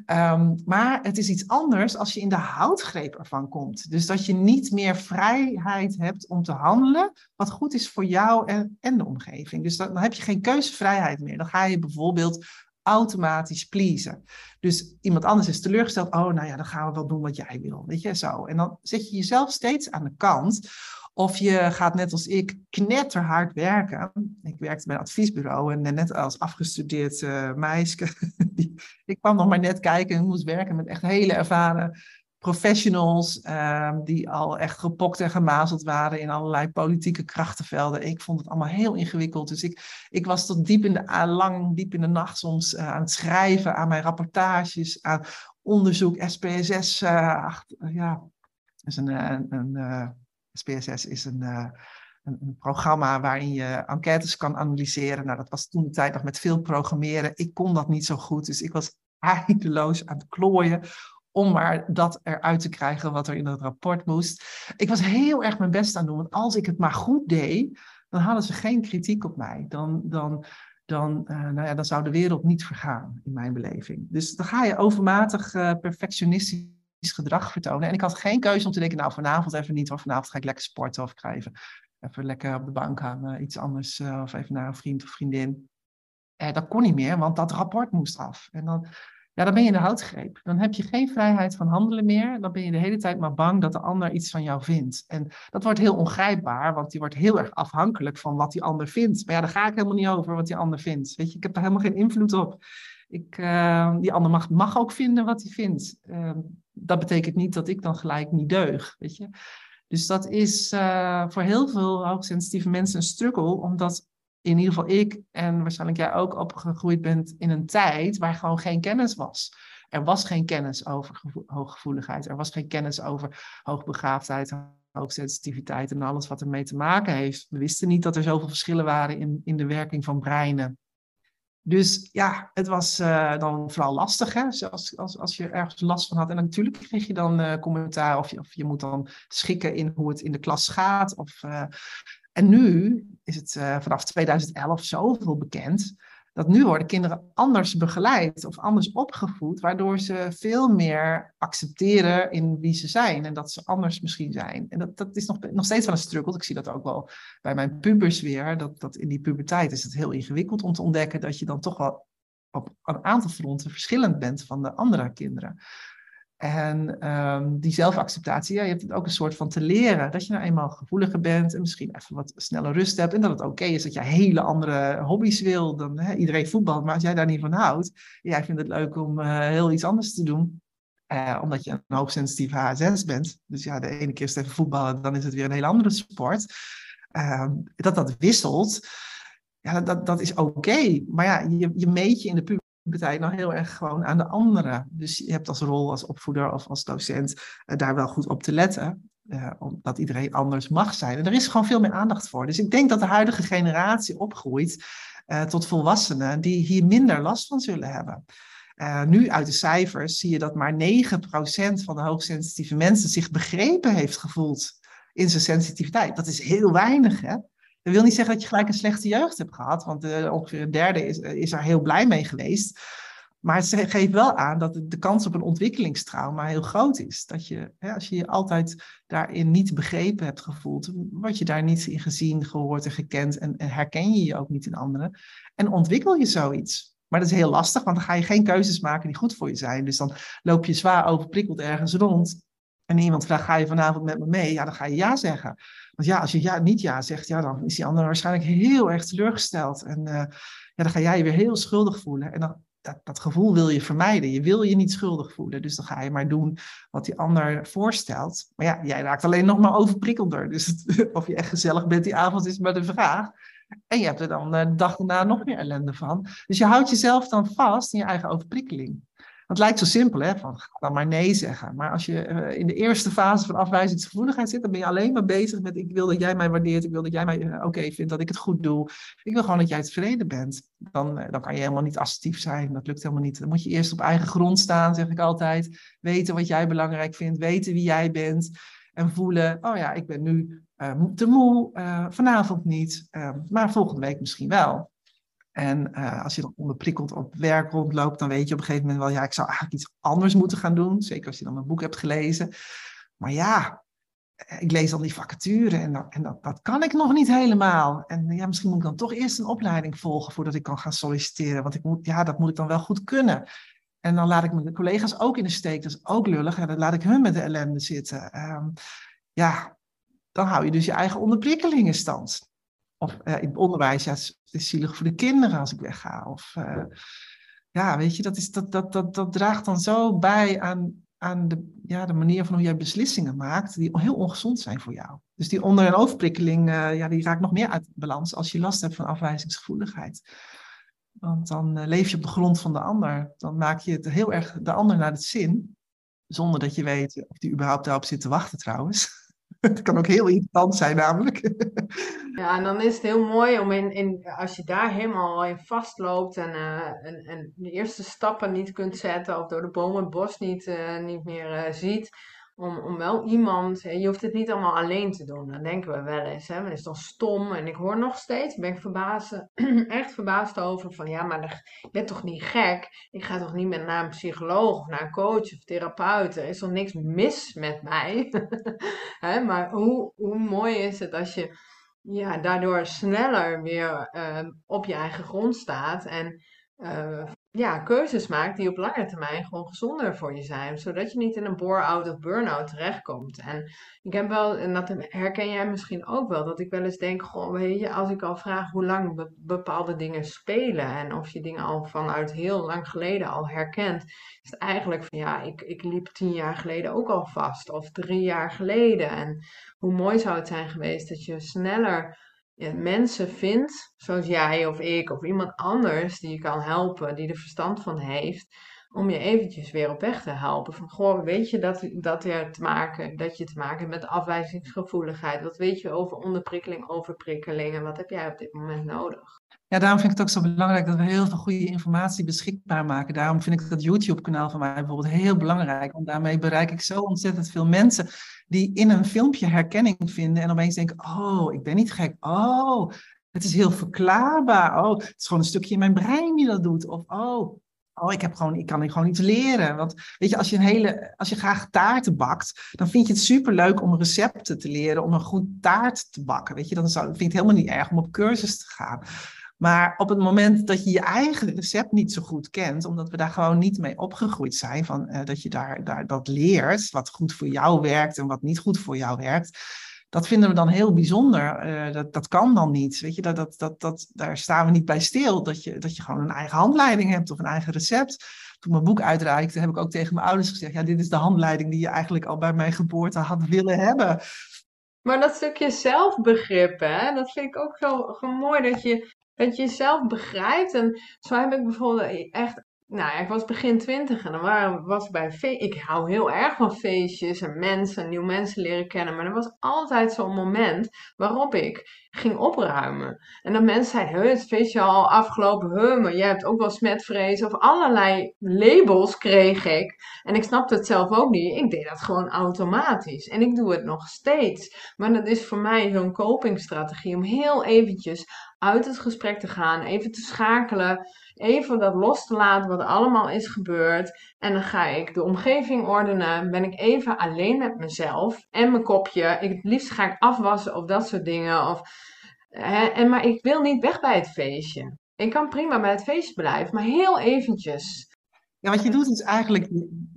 Ehm, maar het is iets anders als je in de houtgreep ervan komt. Dus dat je niet meer vrijheid hebt om te handelen wat goed is voor jou en, en de omgeving. Dus dan, dan heb je geen keuzevrijheid meer. Dan ga je bijvoorbeeld automatisch pleasen. Dus iemand anders is teleurgesteld. Oh, nou ja, dan gaan we wel doen wat jij wil. Weet je, zo. En dan zet je jezelf steeds aan de kant. Of je gaat net als ik knetterhard werken. Ik werkte bij een adviesbureau en net als afgestudeerd uh, meisje. ik kwam nog maar net kijken en moest werken met echt hele ervaren professionals ehm, die al echt gepokt en gemazeld waren in allerlei politieke krachtenvelden. Ik vond het allemaal heel ingewikkeld. Dus ik, ik was tot diep in de, lang, diep in de nacht soms uh, aan het schrijven, aan mijn rapportages, aan onderzoek, SPSS. Ach, ja, is een, een, SPSS is een, een, programma waarin je enquêtes kan analyseren. Nou, dat was toen de tijd nog met veel programmeren. Ik kon dat niet zo goed, dus ik was eindeloos aan het klooien om maar dat eruit te krijgen wat er in het rapport moest. Ik was heel erg mijn best aan doen, want als ik het maar goed deed, dan hadden ze geen kritiek op mij. Dan, dan, dan, uh, nou ja, dan zou de wereld niet vergaan, in mijn beleving. Dus dan ga je overmatig uh, perfectionistisch gedrag vertonen. En ik had geen keuze om te denken, nou vanavond even niet, of vanavond ga ik lekker sporten, of ga even, lekker op de bank uh, iets anders, of even naar een vriend of vriendin. dat kon niet meer, want dat rapport moest af. En dan, ja, dan ben je in de houtgreep. Dan heb je geen vrijheid van handelen meer. Dan ben je de hele tijd maar bang dat de ander iets van jou vindt. En dat wordt heel ongrijpbaar, want die wordt heel erg afhankelijk van wat die ander vindt. Maar ja, daar ga ik helemaal niet over wat die ander vindt. Weet je, ik heb daar helemaal geen invloed op. Ik, uh, die ander mag, mag ook vinden wat hij vindt. Uh, dat betekent niet dat ik dan gelijk niet deug, weet je. Dus dat is uh, voor heel veel hoogsensitieve mensen een struggle, omdat in ieder geval ik en waarschijnlijk jij ook opgegroeid bent in een tijd waar gewoon geen kennis was. Er was geen kennis over hooggevoeligheid. Er was geen kennis over hoogbegaafdheid, hoogsensitiviteit en alles wat ermee te maken heeft. We wisten niet dat er zoveel verschillen waren in, in de werking van breinen. Dus ja, het was uh, dan vooral lastig, hè? Als, als, als je ergens last van had. En natuurlijk kreeg je dan uh, commentaar of je, of je moet dan schikken in hoe het in de klas gaat. Of, uh, en nu is het uh, vanaf 2011 zoveel bekend dat nu worden kinderen anders begeleid of anders opgevoed, waardoor ze veel meer accepteren in wie ze zijn en dat ze anders misschien zijn. En dat, dat is nog, nog steeds wel een struggle. Ik zie dat ook wel bij mijn pubers weer, dat, dat in die puberteit is het heel ingewikkeld om te ontdekken dat je dan toch wel op een aantal fronten verschillend bent van de andere kinderen. En um, die zelfacceptatie, ja, je hebt het ook een soort van te leren. Dat je nou eenmaal gevoeliger bent en misschien even wat sneller rust hebt. En dat het oké is dat je hele andere hobby's wil dan iedereen voetbalt. Maar als jij daar niet van houdt, jij vindt het leuk om uh, heel iets anders te doen. Uh, omdat je een hoogsensitief HSS bent. Dus ja, de ene keer is het even voetballen, dan is het weer een hele andere sport. Uh, dat dat wisselt, ja, dat, dat is oké. Maar ja, je, je meet je in de puber betekent nou heel erg gewoon aan de anderen. Dus je hebt als rol als opvoeder of als docent uh, daar wel goed op te letten. Uh, omdat iedereen anders mag zijn. En er is gewoon veel meer aandacht voor. Dus ik denk dat de huidige generatie opgroeit uh, tot volwassenen die hier minder last van zullen hebben. nu uit de cijfers zie je dat maar 9% van de hoogsensitieve mensen zich begrepen heeft gevoeld in zijn sensitiviteit. Dat is heel weinig, hè? Dat wil niet zeggen dat je gelijk een slechte jeugd hebt gehad, want uh, ongeveer een derde is, uh, is er heel blij mee geweest. Maar het geeft wel aan dat de kans op een ontwikkelingstrauma heel groot is. Dat je, hè, als je je altijd daarin niet begrepen hebt gevoeld, word je daar niet in gezien, gehoord en gekend en, en herken je je ook niet in anderen. En ontwikkel je zoiets. Maar dat is heel lastig, want dan ga je geen keuzes maken die goed voor je zijn. Dus dan loop je zwaar overprikkeld ergens rond. En iemand vraagt, ga je vanavond met me mee? Ja, dan ga je ja zeggen. Want ja, als je ja, niet ja zegt, ja, dan is die ander waarschijnlijk heel erg teleurgesteld. En uh, ja, dan ga jij je weer heel schuldig voelen. En dan, dat, dat gevoel wil je vermijden. Je wil je niet schuldig voelen. Dus dan ga je maar doen wat die ander voorstelt. Maar ja, jij raakt alleen nog maar overprikkelder. Dus of je echt gezellig bent die avond is maar de vraag. En je hebt er dan de dag daarna nog meer ellende van. Dus je houdt jezelf dan vast in je eigen overprikkeling. Het lijkt zo simpel, hè? Van, dan maar nee zeggen. Maar als je in de eerste fase van afwijzingsgevoeligheid zit, dan ben je alleen maar bezig met: ik wil dat jij mij waardeert, ik wil dat jij mij oké vindt, dat ik het goed doe. Ik wil gewoon dat jij tevreden bent. Dan, dan kan je helemaal niet assertief zijn. Dat lukt helemaal niet. Dan moet je eerst op eigen grond staan, zeg ik altijd. Weten wat jij belangrijk vindt, weten wie jij bent. En voelen: oh ja, ik ben nu te moe, vanavond niet, maar volgende week misschien wel. En uh, als je dan onderprikkeld op werk rondloopt, dan weet je op een gegeven moment wel, ja, ik zou eigenlijk iets anders moeten gaan doen. Zeker als je dan een boek hebt gelezen. Maar ja, eh, ik lees dan die vacature en, dat, en dat, kan ik nog niet helemaal. En ja, misschien moet ik dan toch eerst een opleiding volgen voordat ik kan gaan solliciteren. Want ik moet, ja, dat moet ik dan wel goed kunnen. En dan laat ik mijn collega's ook in de steek. Dat is ook lullig. En dan laat ik hun met de ellende zitten. Um, ja, dan hou je dus je eigen onderprikkelingen stand. Of uh, in het onderwijs, ja, het is zielig voor de kinderen als ik wegga. Of uh, ja, weet je, dat, is, dat, dat, dat, dat draagt dan zo bij aan, aan de, ja, de manier van hoe jij beslissingen maakt, die heel ongezond zijn voor jou. Dus die onder- en overprikkeling, uh, ja, die raakt nog meer uit balans als je last hebt van afwijzingsgevoeligheid. Want dan leef je op de grond van de ander. Dan maak je het heel erg de ander naar het zin, zonder dat je weet of die überhaupt daarop zit te wachten trouwens. Het kan ook heel irritant zijn, namelijk. Ja, en dan is het heel mooi om in, in als je daar helemaal in vastloopt en, uh, en, en de eerste stappen niet kunt zetten, of door de bomen het bos niet, uh, niet meer uh, ziet, om, om wel iemand, je hoeft het niet allemaal alleen te doen, dan denken we wel eens, hè, dat is dan stom. En ik hoor nog steeds, ben ik verbaasd, echt verbaasd over van, ja, maar je bent toch niet gek? Ik ga toch niet meer naar een psycholoog of naar een coach of therapeut? Er is toch niks mis met mij? hè, maar hoe, hoe mooi is het als je ja, daardoor sneller weer uh, op je eigen grond staat en uh, ja, keuzes maakt die op lange termijn gewoon gezonder voor je zijn. Zodat je niet in een bore-out of burn-out terechtkomt. En ik heb wel, en dat herken jij misschien ook wel, dat ik wel eens denk, goh, weet je, als ik al vraag hoe lang be bepaalde dingen spelen en of je dingen al vanuit heel lang geleden al herkent, is het eigenlijk van ja, ik, ik liep tien jaar geleden ook al vast of drie jaar geleden. En hoe mooi zou het zijn geweest dat je sneller ja, mensen vindt, zoals jij of ik of iemand anders die je kan helpen, die er verstand van heeft, om je eventjes weer op weg te helpen. Van, goh, weet je dat, dat, je te maken, dat je te maken hebt met afwijzingsgevoeligheid? Wat weet je over onderprikkeling, overprikkeling en wat heb jij op dit moment nodig? Ja, daarom vind ik het ook zo belangrijk dat we heel veel goede informatie beschikbaar maken. Daarom vind ik dat YouTube-kanaal van mij bijvoorbeeld heel belangrijk. Want daarmee bereik ik zo ontzettend veel mensen die in een filmpje herkenning vinden en opeens denken: Oh, ik ben niet gek. Oh, het is heel verklaarbaar. Oh, het is gewoon een stukje in mijn brein die dat doet. Of oh, Oh, ik, heb gewoon, ik kan gewoon iets leren. Want weet je, als je, een hele, als je graag taarten bakt, dan vind je het superleuk om recepten te leren om een goed taart te bakken. Weet je, dan zou, vind je het helemaal niet erg om op cursus te gaan. Maar op het moment dat je je eigen recept niet zo goed kent, omdat we daar gewoon niet mee opgegroeid zijn, van, uh, dat je daar, daar dat leert, wat goed voor jou werkt en wat niet goed voor jou werkt, dat vinden we dan heel bijzonder. Uh, dat, dat kan dan niet. Weet je, dat, dat, dat, dat, daar staan we niet bij stil. Dat je, dat je gewoon een eigen handleiding hebt of een eigen recept. Toen mijn boek uitreikte, heb ik ook tegen mijn ouders gezegd: Ja, dit is de handleiding die je eigenlijk al bij mijn geboorte had willen hebben. Maar dat stukje zelfbegrip, hè, dat vind ik ook zo mooi dat je dat je jezelf begrijpt. En zo heb ik bijvoorbeeld echt nou ja, ik was begin twintig en dan waren, was ik bij feest. Ik hou heel erg van feestjes en mensen, nieuwe mensen leren kennen. Maar er was altijd zo'n moment waarop ik ging opruimen. En dat mensen zeiden, het feestje al afgelopen, huh, maar jij hebt ook wel smetvrees. Of allerlei labels kreeg ik. En ik snapte het zelf ook niet. Ik deed dat gewoon automatisch. En ik doe het nog steeds. Maar dat is voor mij zo'n copingstrategie om heel eventjes uit het gesprek te gaan, even te schakelen even dat los te laten wat allemaal is gebeurd. En dan ga ik de omgeving ordenen. Ben ik even alleen met mezelf en mijn kopje. Ik, het liefst ga ik afwassen of dat soort dingen. Of, hè, en, maar ik wil niet weg bij het feestje. Ik kan prima bij het feestje blijven, maar heel eventjes. Ja, wat je doet is eigenlijk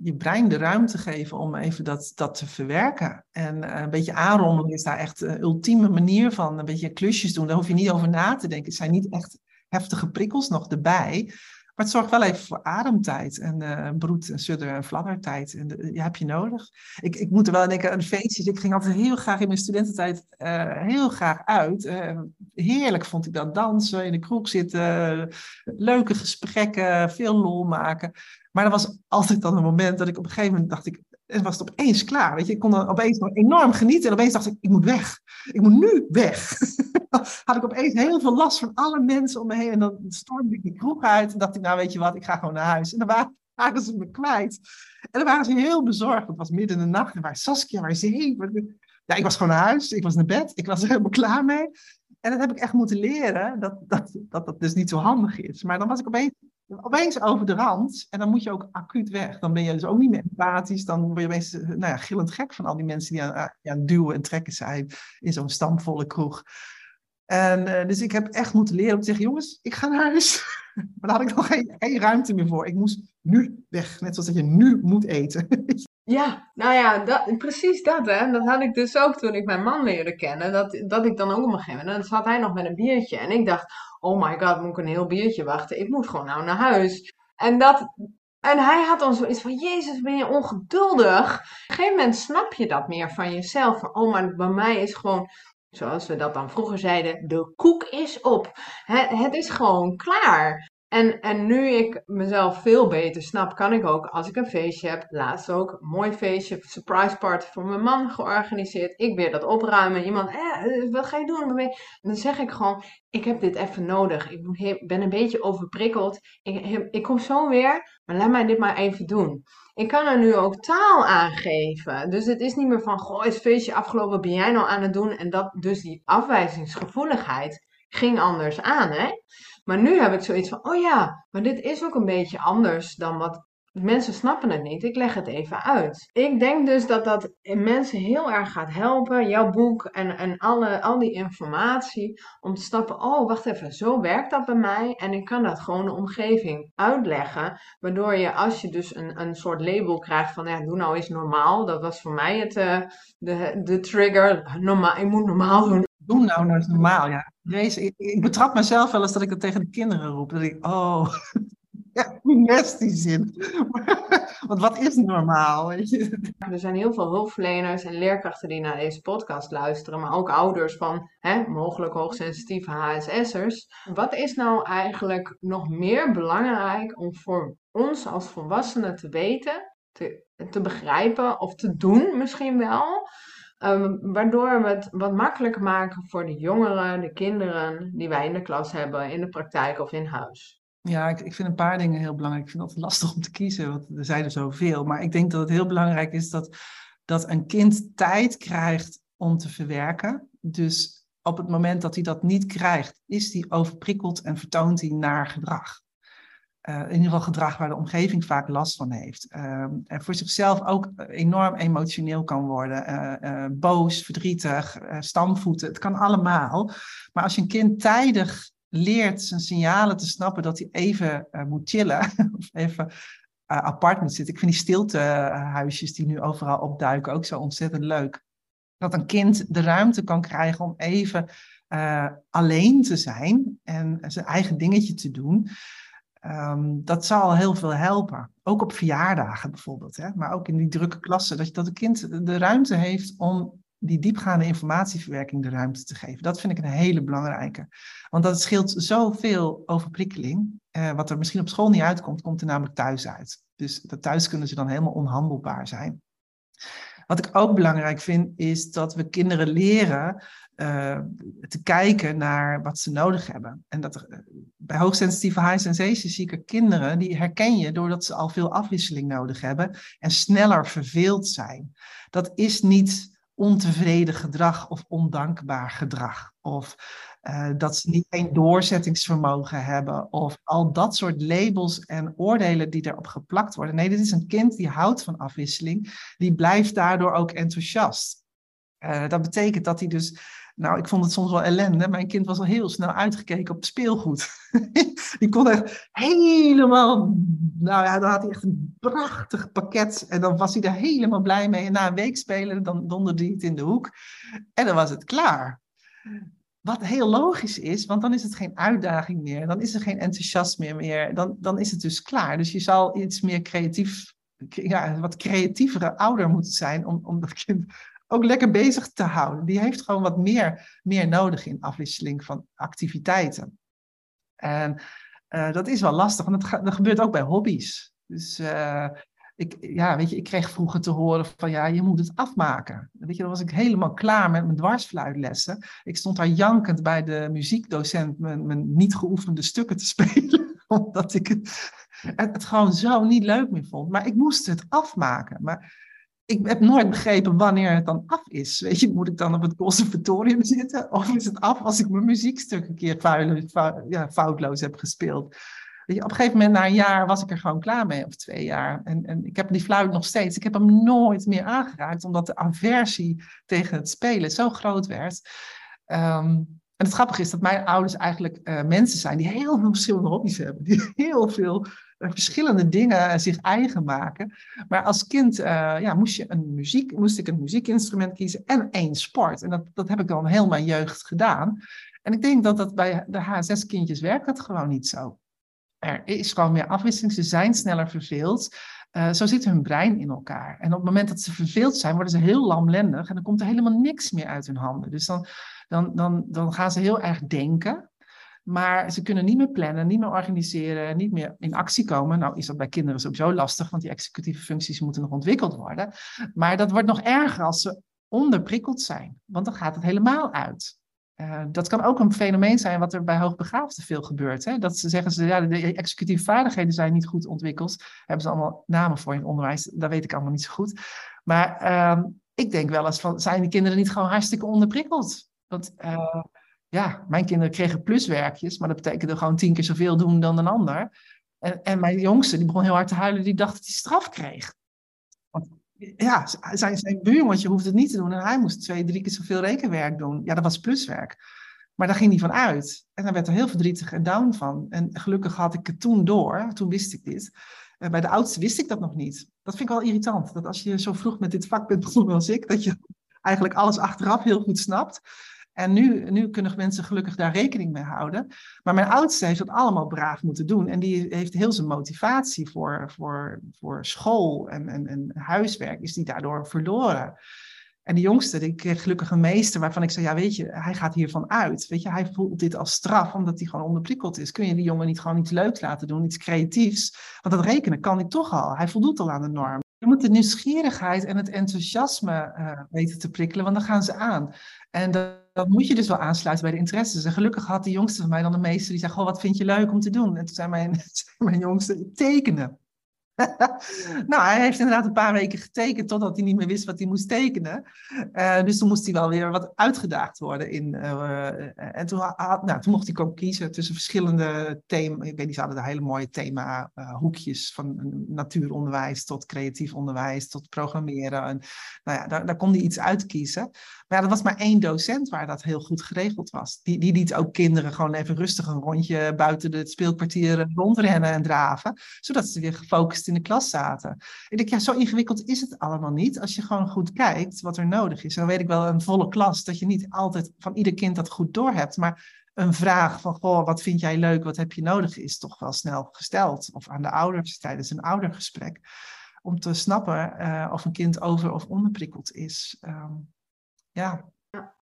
je, brein de ruimte geven om even dat, dat te verwerken. En uh, een beetje aanrommelen is daar echt een ultieme manier van. Een beetje klusjes doen, daar hoef je niet over na te denken. Het zijn niet echt heftige prikkels nog erbij. Maar het zorgt wel even voor ademtijd en uh, broed- en sudder- en fladdertijd. En ja, heb je nodig. Ik, ik moet er wel denken aan feestjes. Ik ging altijd heel graag in mijn studententijd uh, heel graag uit. Uh, heerlijk vond ik dat dansen, in de kroeg zitten, leuke gesprekken, veel lol maken. Maar er was altijd dan een moment dat ik op een gegeven moment dacht ik, en was het opeens klaar. Weet je, ik kon dan opeens nog enorm genieten. En opeens dacht ik, ik moet weg. Ik moet nu weg. Had ik opeens heel veel last van alle mensen om me heen. En dan stormde ik die kroeg uit. En dacht ik, nou weet je wat, ik ga gewoon naar huis. En dan waren, ze me kwijt. En dan waren ze heel bezorgd. Het was midden in de nacht. En waar Saskia, waar is ze Ja, ik was gewoon naar huis. Ik was naar bed. Ik was er helemaal klaar mee. En dat heb ik echt moeten leren, dat dat, dat, dat dus niet zo handig is. Maar dan was ik opeens opeens over de rand. En dan moet je ook acuut weg. Dan ben je dus ook niet meer empathisch. Dan word je opeens nou ja, gillend gek van al die mensen die aan, het duwen en trekken zijn in zo'n stamvolle kroeg. En uh, dus ik heb echt moeten leren om te zeggen, jongens, ik ga naar huis. maar daar had ik nog geen, geen ruimte meer voor. Ik moest nu weg. Net zoals dat je nu moet eten. Ja, nou ja, dat, precies dat hè. Dat had ik dus ook toen ik mijn man leerde kennen. Dat, dat ik dan ook op een gegeven moment, dan zat hij nog met een biertje. En ik dacht, oh my god, moet ik een heel biertje wachten? Ik moet gewoon nou naar huis. En dat, en hij had dan zoiets van, Jezus, ben je ongeduldig? Op een gegeven moment snap je dat meer van jezelf. Oh, maar bij mij is gewoon, zoals we dat dan vroeger zeiden, de koek is op. Het is gewoon klaar. En, en nu ik mezelf veel beter snap, kan ik ook, als ik een feestje heb, laatst ook mooi feestje, surprise party voor mijn man georganiseerd. Ik weer dat opruimen. Iemand, eh, wat ga je doen? En dan zeg ik gewoon, ik heb dit even nodig. Ik ben een beetje overprikkeld. Ik, ik kom zo weer, maar laat mij dit maar even doen. Ik kan er nu ook taal aan geven. Dus het is niet meer van, goh, is feestje afgelopen, ben jij nou aan het doen? En dat, dus die afwijzingsgevoeligheid ging anders aan, hè? Maar nu heb ik zoiets van, oh ja, maar dit is ook een beetje anders dan wat mensen snappen het niet. Ik leg het even uit. Ik denk dus dat dat mensen heel erg gaat helpen, jouw boek en, en alle, al die informatie, om te snappen, oh wacht even, zo werkt dat bij mij. En ik kan dat gewoon de omgeving uitleggen, waardoor je als je dus een, een soort label krijgt van, ja, doe nou eens normaal. Dat was voor mij het, uh, de, de trigger, normaal, ik moet normaal doen. Doe nou nou normaal, ja. Jezus, ik, betrap mezelf wel eens dat ik dat tegen de kinderen roep. Dat ik, oh, ja, nest die zin. Want wat is normaal? Er zijn heel veel hulpverleners en leerkrachten die naar deze podcast luisteren, maar ook ouders van hè, mogelijk hoogsensitieve HSS'ers. Wat is nou eigenlijk nog meer belangrijk om voor ons als volwassenen te weten, te, te begrijpen of te doen misschien wel? Um, waardoor we het wat makkelijker maken voor de jongeren, de kinderen die wij in de klas hebben, in de praktijk of in huis. Ja, ik, ik vind een paar dingen heel belangrijk. Ik vind het lastig om te kiezen, want er zijn er zoveel. Maar ik denk dat het heel belangrijk is dat, dat een kind tijd krijgt om te verwerken. Dus op het moment dat hij dat niet krijgt, is hij overprikkeld en vertoont hij naar gedrag. Uh, in ieder geval gedrag waar de omgeving vaak last van heeft. Uh, en voor zichzelf ook enorm emotioneel kan worden. Uh, boos, verdrietig, stamvoeten. Het kan allemaal. Maar als je een kind tijdig leert zijn signalen te snappen dat hij even moet chillen. of even apart moet zitten. Ik vind die stiltehuisjes die nu overal opduiken ook zo ontzettend leuk. Dat een kind de ruimte kan krijgen om even alleen te zijn en zijn eigen dingetje te doen. Um, dat zal heel veel helpen. Ook op verjaardagen bijvoorbeeld, hè? maar ook in die drukke klassen. Dat, dat een kind de ruimte heeft om die diepgaande informatieverwerking de ruimte te geven. Dat vind ik een hele belangrijke. Want dat scheelt zoveel overprikkeling. Eh, wat er misschien op school niet uitkomt, komt er namelijk thuis uit. Dus dat thuis kunnen ze dan helemaal onhandelbaar zijn. Wat ik ook belangrijk vind, is dat we kinderen leren uh, te kijken naar wat ze nodig hebben. En dat eh, bij hoogsensitieve high sensation zieke kinderen, die herken je doordat ze al veel afwisseling nodig hebben en sneller verveeld zijn. Dat is niet ontevreden gedrag of ondankbaar gedrag. Of uh, dat ze niet geen doorzettingsvermogen hebben. Of al dat soort labels en oordelen die erop geplakt worden. Nee, dit is een kind die houdt van afwisseling. Die blijft daardoor ook enthousiast. Uh, dat betekent dat hij dus nou, ik vond het soms wel ellende. Mijn kind was al heel snel uitgekeken op speelgoed. die kon echt helemaal. Nou ja, dan had hij echt een prachtig pakket. En dan was hij er helemaal blij mee. En na een week spelen, dan donderde hij het in de hoek. En dan was het klaar. Wat heel logisch is, want dan is het geen uitdaging meer, dan is er geen enthousiasme meer, dan, dan is het dus klaar. Dus je zal iets meer creatief, ja, wat creatievere ouder moeten zijn om, om dat kind ook lekker bezig te houden. Die heeft gewoon wat meer, meer nodig in afwisseling van activiteiten. En uh, dat is wel lastig, want dat, gebeurt ook bij hobby's. Dus uh, ik, ja, weet je, ik kreeg vroeger te horen van ja, je moet het afmaken. Weet je, dan was ik helemaal klaar met mijn dwarsfluitlessen. Ik stond daar jankend bij de muziekdocent mijn, niet geoefende stukken te spelen. Omdat ik het, het, gewoon zo niet leuk meer vond. Maar ik moest het afmaken. Maar ik heb nooit begrepen wanneer het dan af is. Weet je, moet ik dan op het conservatorium zitten? Of is het af als ik mijn muziekstuk een keer foutloos heb gespeeld? Op een gegeven moment, na een jaar, was ik er gewoon klaar mee, of twee jaar. En, en ik heb die fluit nog steeds. Ik heb hem nooit meer aangeraakt, omdat de aversie tegen het spelen zo groot werd. Ehm, en het grappige is dat mijn ouders eigenlijk uh, mensen zijn die heel veel verschillende hobby's hebben. Die heel veel uh, verschillende dingen zich eigen maken. Maar als kind ja, moest, je een muziek, moest ik een muziekinstrument kiezen en één sport. En dat, dat heb ik dan heel mijn jeugd gedaan. En ik denk dat dat bij de H6-kindjes werkt dat gewoon niet zo. Er is gewoon meer afwisseling, ze zijn sneller verveeld. Uh, zo zit hun brein in elkaar. En op het moment dat ze verveeld zijn, worden ze heel lamlendig en dan komt er helemaal niks meer uit hun handen. Dus dan, dan, dan, dan gaan ze heel erg denken. Maar ze kunnen niet meer plannen, niet meer organiseren, niet meer in actie komen. Nou is dat bij kinderen sowieso lastig, want die executieve functies moeten nog ontwikkeld worden. Maar dat wordt nog erger als ze onderprikkeld zijn, want dan gaat het helemaal uit. Uh, dat kan ook een fenomeen zijn wat er bij hoogbegaafden veel gebeurt. Hè? Dat ze zeggen, ze, ja, de executieve vaardigheden zijn niet goed ontwikkeld. Hebben ze allemaal namen voor in het onderwijs, dat weet ik allemaal niet zo goed. Maar uh, ik denk wel eens van, zijn die kinderen niet gewoon hartstikke onderprikkeld? Want uh, ja, mijn kinderen kregen pluswerkjes, maar dat betekende gewoon tien keer zoveel doen dan een ander. En, en mijn jongste, die begon heel hard te huilen, die dacht dat hij straf kreeg. Ja, zijn, zijn buurmannetje hoefde het niet te doen en hij moest twee, drie keer zoveel rekenwerk doen. Ja, dat was pluswerk. Maar daar ging hij van uit. En daar werd er heel verdrietig en down van. En gelukkig had ik het toen door, toen wist ik dit. Uh, bij de oudste wist ik dat nog niet. Dat vind ik wel irritant. Dat als je zo vroeg met dit vak bent begonnen als ik, dat je eigenlijk alles achteraf heel goed snapt. En nu, nu kunnen mensen gelukkig daar rekening mee houden. Maar mijn oudste heeft dat allemaal braaf moeten doen. En die heeft heel zijn motivatie voor, voor, voor school en, en, huiswerk, is die daardoor verloren. En de jongste, die kreeg gelukkig een meester waarvan ik zei, ja weet je, hij gaat hiervan uit. Weet je, hij voelt dit als straf omdat hij gewoon onderprikkeld is. Kun je die jongen niet gewoon iets leuks laten doen, iets creatiefs? Want dat rekenen kan hij toch al. Hij voldoet al aan de norm. Je moet de nieuwsgierigheid en het enthousiasme uh, weten te prikkelen, want dan gaan ze aan. En dan moet je dus wel aansluiten bij de interesses. En gelukkig had de jongste van mij dan de meester die zei, goh, wat vind je leuk om te doen? En toen zei mijn, mijn jongste, tekenen. nou, hij heeft inderdaad een paar weken getekend totdat hij niet meer wist wat hij moest tekenen. Uh, dus toen moest hij wel weer wat uitgedaagd worden. In, uh, en toen, nou, toen mocht ik ook kiezen tussen verschillende thema's. Ik weet niet, ze hadden hele mooie themahoekjes uh, van natuuronderwijs tot creatief onderwijs tot programmeren. En, nou ja, daar, daar kon hij iets uitkiezen. Maar ja, er was maar één docent waar dat heel goed geregeld was. Die, die liet ook kinderen gewoon even rustig een rondje buiten het speelkwartier rondrennen en draven. Zodat ze weer gefocust in de klas zaten. Ik denk, ja, zo ingewikkeld is het allemaal niet. Als je gewoon goed kijkt wat er nodig is. dan weet ik wel, een volle klas, dat je niet altijd van ieder kind dat goed doorhebt. Maar een vraag van, goh, wat vind jij leuk, wat heb je nodig, is toch wel snel gesteld. Of aan de ouders tijdens een oudergesprek. Om te snappen uh, of een kind over- of onderprikkeld is. Um, ja. ja.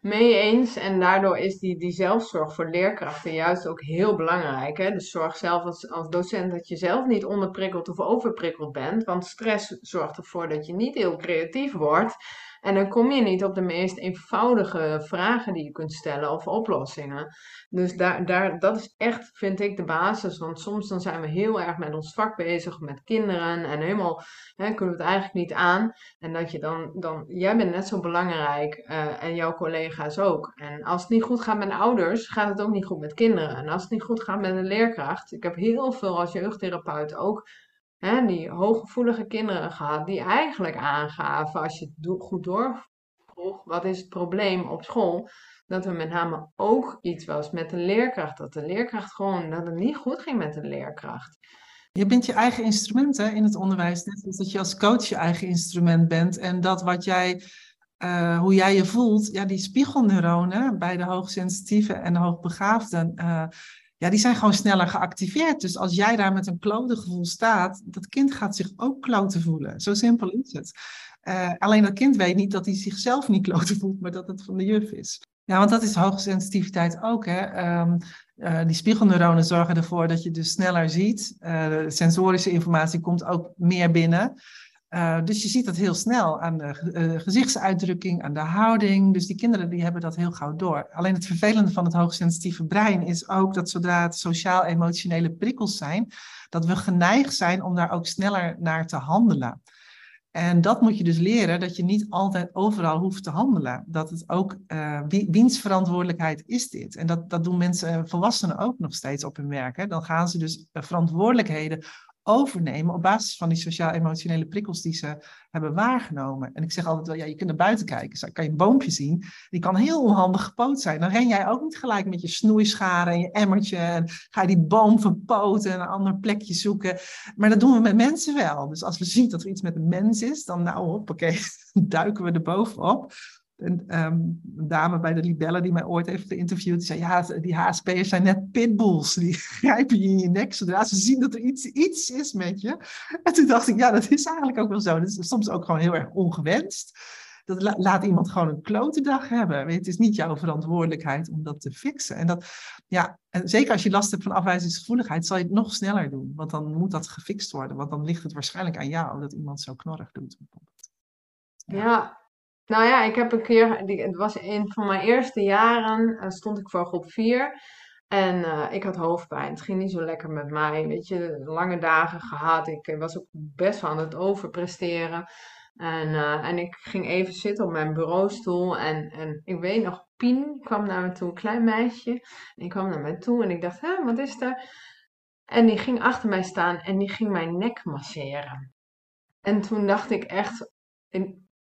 Mee eens. En daardoor is die, die zelfzorg voor leerkrachten juist ook heel belangrijk. Hè? Dus zorg zelf als, als docent dat je zelf niet onderprikkeld of overprikkeld bent. Want stress zorgt ervoor dat je niet heel creatief wordt. En dan kom je niet op de meest eenvoudige vragen die je kunt stellen of oplossingen. Dus daar, daar, dat is echt, vind ik, de basis. Want soms dan zijn we heel erg met ons vak bezig, met kinderen. En helemaal hè, kunnen we het eigenlijk niet aan. En dat je dan, dan jij bent net zo belangrijk uh, en jouw collega's ook. En als het niet goed gaat met ouders, gaat het ook niet goed met kinderen. En als het niet goed gaat met een leerkracht. Ik heb heel veel als jeugdtherapeut ook die hooggevoelige kinderen gehad, die eigenlijk aangaven, als je het goed doorvroeg, wat is het probleem op school, dat er met name ook iets was met de leerkracht. Dat de leerkracht gewoon, dat het niet goed ging met de leerkracht. Je bent je eigen instrument hè, in het onderwijs, net als dat je als coach je eigen instrument bent. En dat wat jij eh, hoe jij je voelt, ja, die spiegelneuronen bij de hoogsensitieve en de hoogbegaafden, uh, ja, die zijn gewoon sneller geactiveerd. Dus als jij daar met een klote gevoel staat, dat kind gaat zich ook kloten voelen. Zo simpel is het. Uh, alleen dat kind weet niet dat hij zichzelf niet kloten voelt, maar dat het van de juf is. Ja, want dat is hoogsensitiviteit ook. Hè? Um, uh, die spiegelneuronen zorgen ervoor dat je dus sneller ziet. Uh, sensorische informatie komt ook meer binnen. Uh, dus je ziet dat heel snel aan de gezichtsuitdrukking, aan de houding. Dus die kinderen die hebben dat heel gauw door. Alleen het vervelende van het hoogsensitieve brein is ook dat zodra het sociaal-emotionele prikkels zijn, dat we geneigd zijn om daar ook sneller naar te handelen. En dat moet je dus leren, dat je niet altijd overal hoeft te handelen. Dat het ook, uh, wiens verantwoordelijkheid is dit? En dat, dat doen mensen, volwassenen ook nog steeds op hun werk. Dan gaan ze dus verantwoordelijkheden overnemen op basis van die sociaal-emotionele prikkels die ze hebben waargenomen. En ik zeg altijd wel, ja, je kunt naar buiten kijken, dan kan je een boompje zien, die kan heel onhandig gepoot zijn. Dan ren jij ook niet gelijk met je snoeischaren en je emmertje en ga je die boom verpoten en een ander plekje zoeken. Maar dat doen we met mensen wel. Dus als we zien dat er iets met een mens is, dan nou, hoppakee, duiken we er bovenop. Een, um, een, dame bij de Libelle die mij ooit heeft geïnterviewd, die zei, ja, die HSP'ers zijn net pitbulls. Die grijpen je in je nek zodra ze zien dat er iets, iets is met je. En toen dacht ik, ja, dat is eigenlijk ook wel zo. Dat is soms ook gewoon heel erg ongewenst. Dat la laat iemand gewoon een klote dag hebben. Het is niet jouw verantwoordelijkheid om dat te fixen. En dat, ja, en zeker als je last hebt van afwijzingsgevoeligheid, zal je het nog sneller doen. Want dan moet dat gefixt worden. Want dan ligt het waarschijnlijk aan jou dat iemand zo knorrig doet. Ja nou ja, ik heb een keer, het was een van mijn eerste jaren, uh, stond ik voor groep 4. En uh, ik had hoofdpijn. Het ging niet zo lekker met mij. Weet je, lange dagen gehad. Ik was ook best wel aan het overpresteren. En, en ik ging even zitten op mijn bureaustoel. En, en ik weet nog, Pien kwam naar me toe, een klein meisje. En die kwam naar mij toe en ik dacht, hé, wat is er? En die ging achter mij staan en die ging mijn nek masseren. En toen dacht ik echt,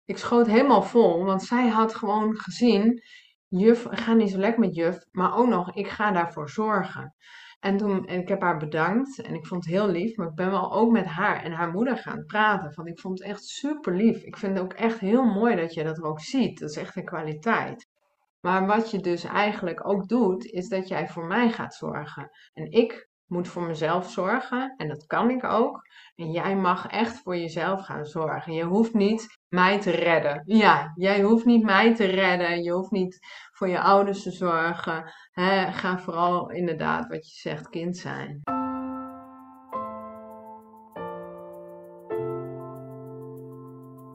ik schoot helemaal vol, want zij had gewoon gezien, juf, ga niet zo lekker met juf, maar ook nog, ik ga daarvoor zorgen. En toen, en ik heb haar bedankt en ik vond het heel lief, maar ik ben wel ook met haar en haar moeder gaan praten. Van ik vond het echt super lief. Ik vind het ook echt heel mooi dat je dat ook ziet. Dat is echt een kwaliteit. Maar wat je dus eigenlijk ook doet, is dat jij voor mij gaat zorgen. En ik moet voor mezelf zorgen en dat kan ik ook. En jij mag echt voor jezelf gaan zorgen. Je hoeft niet mij te redden. Ja, jij hoeft niet mij te redden. Je hoeft niet voor je ouders te zorgen. ga vooral inderdaad, wat je zegt, kind zijn.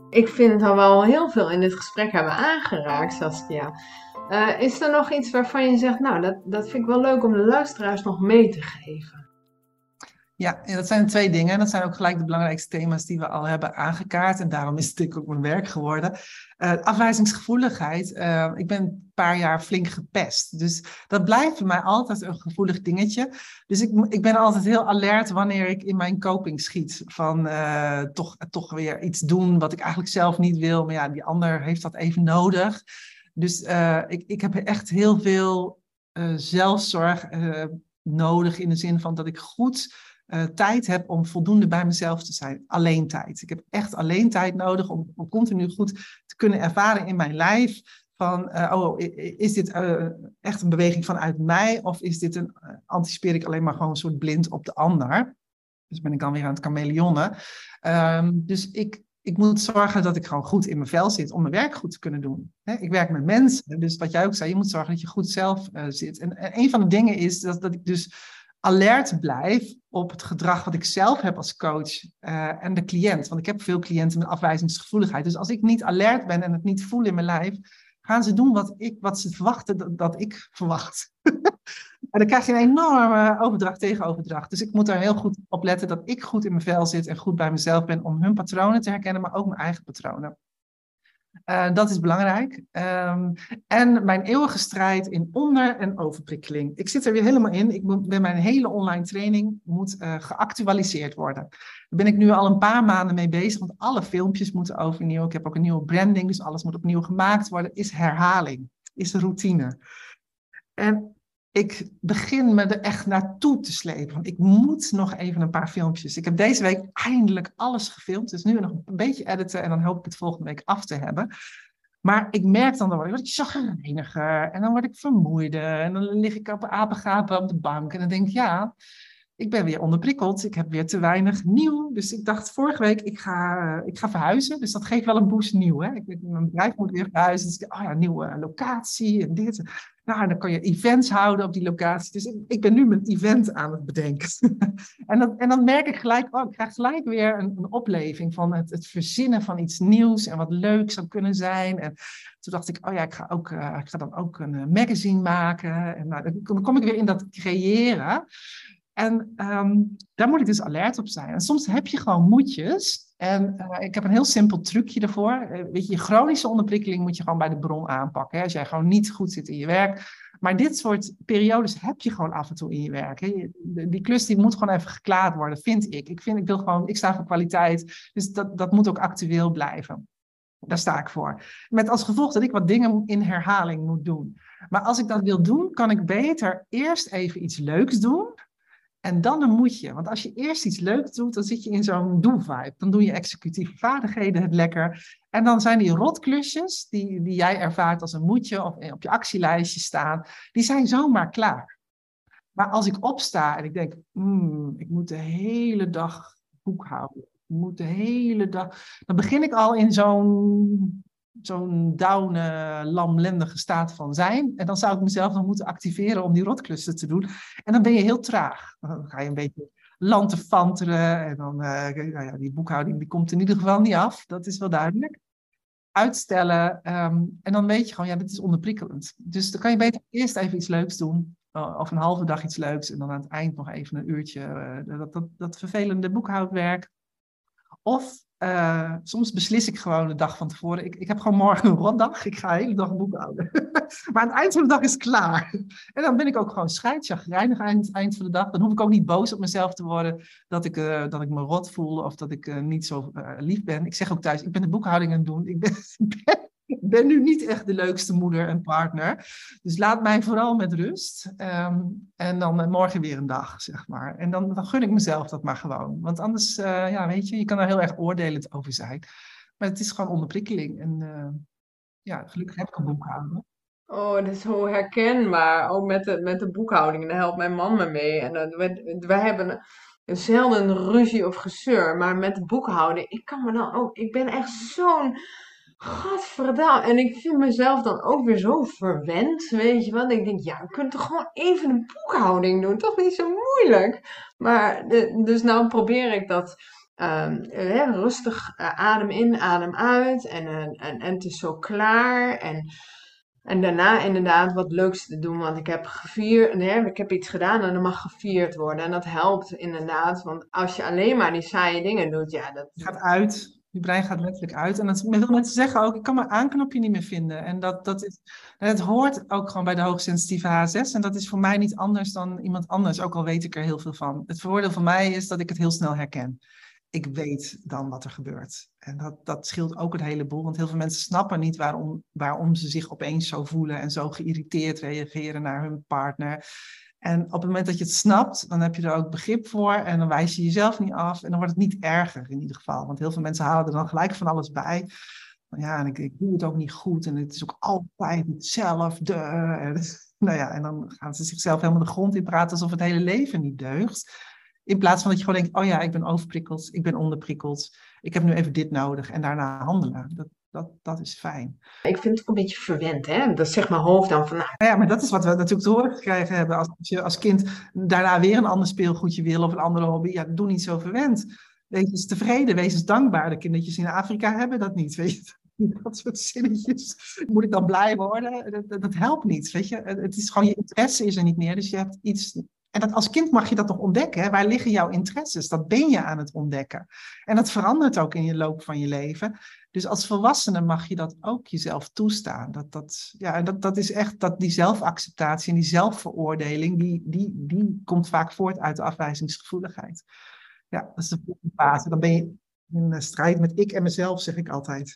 Ik vind dat we al heel veel in dit gesprek hebben aangeraakt, Saskia. Uh, is er nog iets waarvan je zegt, nou, dat, dat vind ik wel leuk om de luisteraars nog mee te geven? Ja, dat zijn twee dingen. En dat zijn ook gelijk de belangrijkste thema's die we al hebben aangekaart. En daarom is het natuurlijk ook mijn werk geworden. Uh, afwijzingsgevoeligheid. Uh, ik ben een paar jaar flink gepest. Dus dat blijft voor mij altijd een gevoelig dingetje. Dus ik, ik ben altijd heel alert wanneer ik in mijn coping schiet. Van toch, toch weer iets doen wat ik eigenlijk zelf niet wil. Maar ja, die ander heeft dat even nodig. Dus ik, ik heb echt heel veel zelfzorg nodig in de zin van dat ik goed tijd heb om voldoende bij mezelf te zijn. Alleen tijd. Ik heb echt alleen tijd nodig om, om continu goed te kunnen ervaren in mijn lijf. Van, oh, is dit echt een beweging vanuit mij? Of is dit een, anticipeer ik alleen maar gewoon een soort blind op de ander? Dus ben ik dan weer aan het chameleonnen. Um, dus ik, ik moet zorgen dat ik gewoon goed in mijn vel zit om mijn werk goed te kunnen doen. ik werk met mensen, dus wat jij ook zei, je moet zorgen dat je goed zelf zit. En, en, een van de dingen is dat, dat ik dus alert blijf op het gedrag wat ik zelf heb als coach uh, en de cliënt. Want ik heb veel cliënten met afwijzingsgevoeligheid. Dus als ik niet alert ben en het niet voel in mijn lijf, gaan ze doen wat, ik, wat ze verwachten dat, dat ik verwacht. en dan krijg je een enorme overdracht tegen overdracht. Dus ik moet daar heel goed op letten dat ik goed in mijn vel zit en goed bij mezelf ben om hun patronen te herkennen, maar ook mijn eigen patronen. Uh, dat is belangrijk. Um, en mijn eeuwige strijd in onder- en overprikkeling. Ik zit er weer helemaal in. Ik moet, mijn hele online training moet uh, geactualiseerd worden. Daar ben ik nu al een paar maanden mee bezig, want alle filmpjes moeten overnieuw. Ik heb ook een nieuwe branding, dus alles moet opnieuw gemaakt worden. Is herhaling, is routine. En ik begin me er echt naartoe te slepen. Want ik moet nog even een paar filmpjes. Ik heb deze week eindelijk alles gefilmd. Dus nu nog een beetje editen en dan hoop ik het volgende week af te hebben. Maar ik merk dan, dan word ik chagrijniger en dan word ik vermoeider. En dan lig ik op apengapen op de bank en dan denk ik, ja, ik ben weer onderprikkeld. Ik heb weer te weinig nieuw. Dus ik dacht vorige week, ik ga, ik ga verhuizen. Dus dat geeft wel een boost nieuw. Hè? Ik, mijn bedrijf moet weer verhuizen. Dus ik, oh ja, nieuwe locatie en dit. Nou, dan kan je events houden op die locatie. Dus ik, ben nu mijn event aan het bedenken. en, dan, en dan merk ik gelijk, oh, ik krijg gelijk weer een, een opleving van het, het, verzinnen van iets nieuws en wat leuk zou kunnen zijn. En toen dacht ik, oh ja, ik ga, ook, uh, ik ga dan ook een uh, magazine maken. En nou, dan, kom ik weer in dat creëren. En um, daar moet ik dus alert op zijn. En soms heb je gewoon moedjes. En uh, ik heb een heel simpel trucje ervoor. Uh, weet je, je chronische onderprikkeling moet je gewoon bij de bron aanpakken. Hè? Als jij gewoon niet goed zit in je werk. Maar dit soort periodes heb je gewoon af en toe in je werk. Hè? Die klus die moet gewoon even geklaard worden, vind ik. Ik, vind, ik wil gewoon, ik sta voor kwaliteit. Dus dat, dat moet ook actueel blijven. Daar sta ik voor. Met als gevolg dat ik wat dingen in herhaling moet doen. Maar als ik dat wil doen, kan ik beter eerst even iets leuks doen. En dan een moetje. Want als je eerst iets leuks doet, dan zit je in zo'n do-vibe. Dan doe je executieve vaardigheden het lekker. En dan zijn die rotklusjes, die, die jij ervaart als een moetje of op je actielijstje staan, die zijn zomaar klaar. Maar als ik opsta en ik denk, mm, ik moet de hele dag boekhouden. Ik moet de hele dag. Dan begin ik al in zo'n zo'n down, lamlendige staat van zijn. En dan zou ik mezelf nog moeten activeren om die rotklussen te doen. En dan ben je heel traag. Dan ga je een beetje lantefanteren. En dan, uh, nou ja, die boekhouding die komt in ieder geval niet af. Dat is wel duidelijk. Uitstellen. Ehm, en dan weet je gewoon, ja, dit is onderprikkelend. Dus dan kan je beter eerst even iets leuks doen. Uh, of een halve dag iets leuks. En dan aan het eind nog even een uurtje. Uh, dat, dat, dat vervelende boekhoudwerk. Of uh, soms beslis ik gewoon de dag van tevoren. Ik, ik heb gewoon morgen een rotdag. Ik ga de hele dag boekhouden. maar aan het eind van de dag is klaar. En dan ben ik ook gewoon scheidchagrijnig aan het eind van de dag. Dan hoef ik ook niet boos op mezelf te worden dat ik, uh, dat ik me rot voel of dat ik uh, niet zo lief ben. Ik zeg ook thuis, ik ben de boekhouding aan het doen. Ik ben nu niet echt de leukste moeder en partner. Dus laat mij vooral met rust. Um, en dan uh, morgen weer een dag, zeg maar. En dan, dan gun ik mezelf dat maar gewoon. Want anders, uh, ja, weet je, je kan daar heel erg oordelend over zijn. Maar het is gewoon onderprikkeling. En uh, ja, gelukkig heb ik een boekhouding. Oh, dat is zo herkenbaar. Ook met de, met de boekhouding. Daar helpt mijn man me mee. En wij, wij hebben zelden ruzie of gezeur. Maar met de boekhouding, ik kan me dan ook... Ik ben echt zo'n Gadverdamme. En ik vind mezelf dan ook weer zo verwend, weet je wel. Ik denk, ja, we kunnen toch gewoon even een boekhouding doen. Toch niet zo moeilijk. Maar, dus nou probeer ik dat um, rustig uh, adem in, adem uit. En, en, en het is zo klaar. En, en daarna inderdaad wat leuks te doen. Want ik heb gevierd, nee, ik heb iets gedaan en dat mag gevierd worden. En dat helpt inderdaad. Want als je alleen maar die saaie dingen doet, ja, dat... Gaat uit. Je brein gaat letterlijk uit. En dat wil mensen zeggen ook, ik kan mijn aanknopje niet meer vinden. En dat, dat is, het hoort ook gewoon bij de hoogsensitieve H6. En dat is voor mij niet anders dan iemand anders, ook al weet ik er heel veel van. Het voordeel van mij is dat ik het heel snel herken. Ik weet dan wat er gebeurt. En dat, dat scheelt ook een heleboel, want heel veel mensen snappen niet waarom, waarom ze zich opeens zo voelen en zo geïrriteerd reageren naar hun partner. En op het moment dat je het snapt, dan heb je er ook begrip voor en dan wijs je jezelf niet af en dan wordt het niet erger in ieder geval. Want heel veel mensen halen er dan gelijk van alles bij. Ja, en ik, ik doe het ook niet goed en het is ook altijd hetzelfde. En, nou ja, en dan gaan ze zichzelf helemaal de grond in praten alsof het hele leven niet deugt. In plaats van dat je gewoon denkt, oh ja, ik ben overprikkeld, ik ben onderprikkeld, ik heb nu even dit nodig en daarna handelen. Dat, dat, dat is fijn. Ik vind het ook een beetje verwend, hè? Dat zegt mijn hoofd dan van... Nou... Ja, maar dat is wat we natuurlijk te horen gekregen hebben. Als je als kind daarna weer een ander speelgoedje wil of een andere hobby, ja, doe niet zo verwend. Wees eens tevreden, wees eens dankbaar. De kindertjes in Afrika hebben dat niet, weet je. Dat soort zinnetjes. Moet ik dan blij worden? Dat, dat, dat helpt niet, weet je. Het is gewoon, je interesse is er niet meer. Dus je hebt iets en dat als kind mag je dat nog ontdekken. Hè? Waar liggen jouw interesses? Dat ben je aan het ontdekken. En dat verandert ook in je loop van je leven. Dus als volwassene mag je dat ook jezelf toestaan. Dat, dat, ja, dat, dat is echt dat die zelfacceptatie en die zelfveroordeling, die, die, die komt vaak voort uit de afwijzingsgevoeligheid. Ja, dat is de volgende fase. Dan ben je in strijd met ik en mezelf, zeg ik altijd.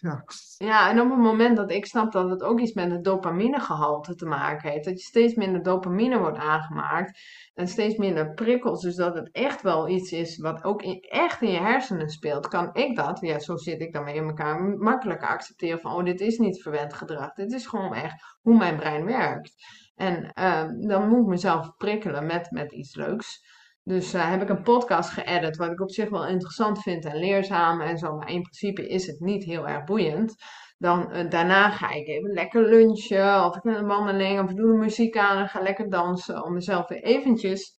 Ja. en op het moment dat ik snap dat het ook iets met het dopaminegehalte te maken heeft, dat je steeds minder dopamine wordt aangemaakt en steeds minder prikkels, dus dat het echt wel iets is wat ook in, echt in je hersenen speelt, kan ik dat, ja, zo zit ik dan mee in elkaar, makkelijker accepteren van, oh, dit is niet verwend gedrag, dit is gewoon echt hoe mijn brein werkt. En uh, dan moet ik mezelf prikkelen met, met iets leuks. Dus uh, heb ik een podcast geëdit, wat ik op zich wel interessant vind en leerzaam en zo. Maar in principe is het niet heel erg boeiend. Dan uh, daarna ga ik even lekker lunchen, of ik een wandeling, of ik doe de muziek aan en ga lekker dansen. Om mezelf weer eventjes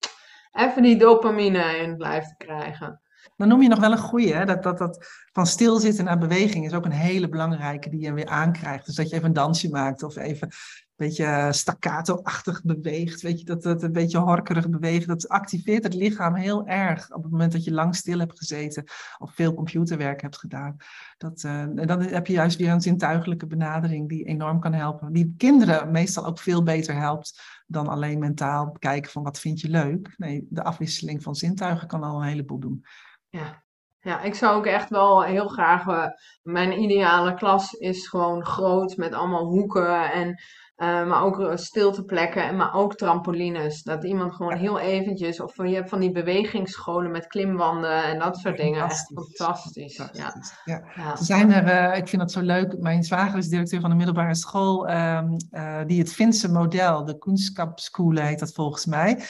even die dopamine in het lijf te krijgen. Dan noem je nog wel een goeie, hè? Dat, dat, dat van stilzitten naar beweging is ook een hele belangrijke die je weer aankrijgt. Dus dat je even een dansje maakt of even beetje staccato-achtig beweegt, weet je, dat het een beetje horkerig beweegt, dat activeert het lichaam heel erg op het moment dat je lang stil hebt gezeten of veel computerwerk hebt gedaan. Dat, uh, en dan heb je juist weer een zintuigelijke benadering die enorm kan helpen, die kinderen meestal ook veel beter helpt dan alleen mentaal kijken van wat vind je leuk. Nee, de afwisseling van zintuigen kan al een heleboel doen. Ja, ja, ik zou ook echt wel heel graag. Uh, mijn ideale klas is gewoon groot met allemaal hoeken en uh, maar ook eh, stilteplekken, en maar ook trampolines. Dat iemand gewoon heel eventjes, of je hebt van die bewegingsscholen met klimwanden en dat soort dingen. Echt fantastisch. fantastisch. Ja. Ja. zijn er, uh, ik vind dat zo leuk, mijn zwager is directeur van de middelbare school, um, uh, die het Finse model, de Kunstskapschool heet dat volgens mij.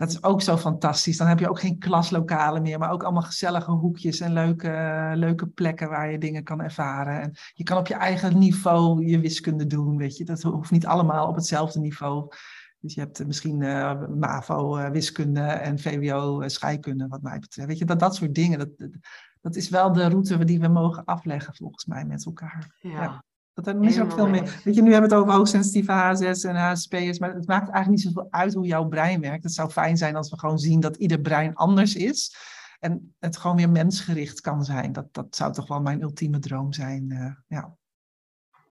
Dat is ook zo fantastisch. Dan heb je ook geen klaslokalen meer, maar ook allemaal gezellige hoekjes en leuke, leuke plekken waar je dingen kan ervaren. En je kan op je eigen niveau je wiskunde doen, weet je. Dat hoeft niet allemaal op hetzelfde niveau. Dus je hebt misschien uh, MAVO uh, wiskunde en VWO uh, scheikunde, wat mij betreft. Weet je, dat, dat soort dingen, dat, dat is wel de route die we mogen afleggen volgens mij met elkaar. ja. ja. Dat er is ook veel meer. Weet je, nu hebben we het over hoogsensitieve H6 en HSP'ers, maar het maakt eigenlijk niet zoveel uit hoe jouw brein werkt. Het zou fijn zijn als we gewoon zien dat ieder brein anders is. En het gewoon weer mensgericht kan zijn. Dat, dat zou toch wel mijn ultieme droom zijn. Uh, ja.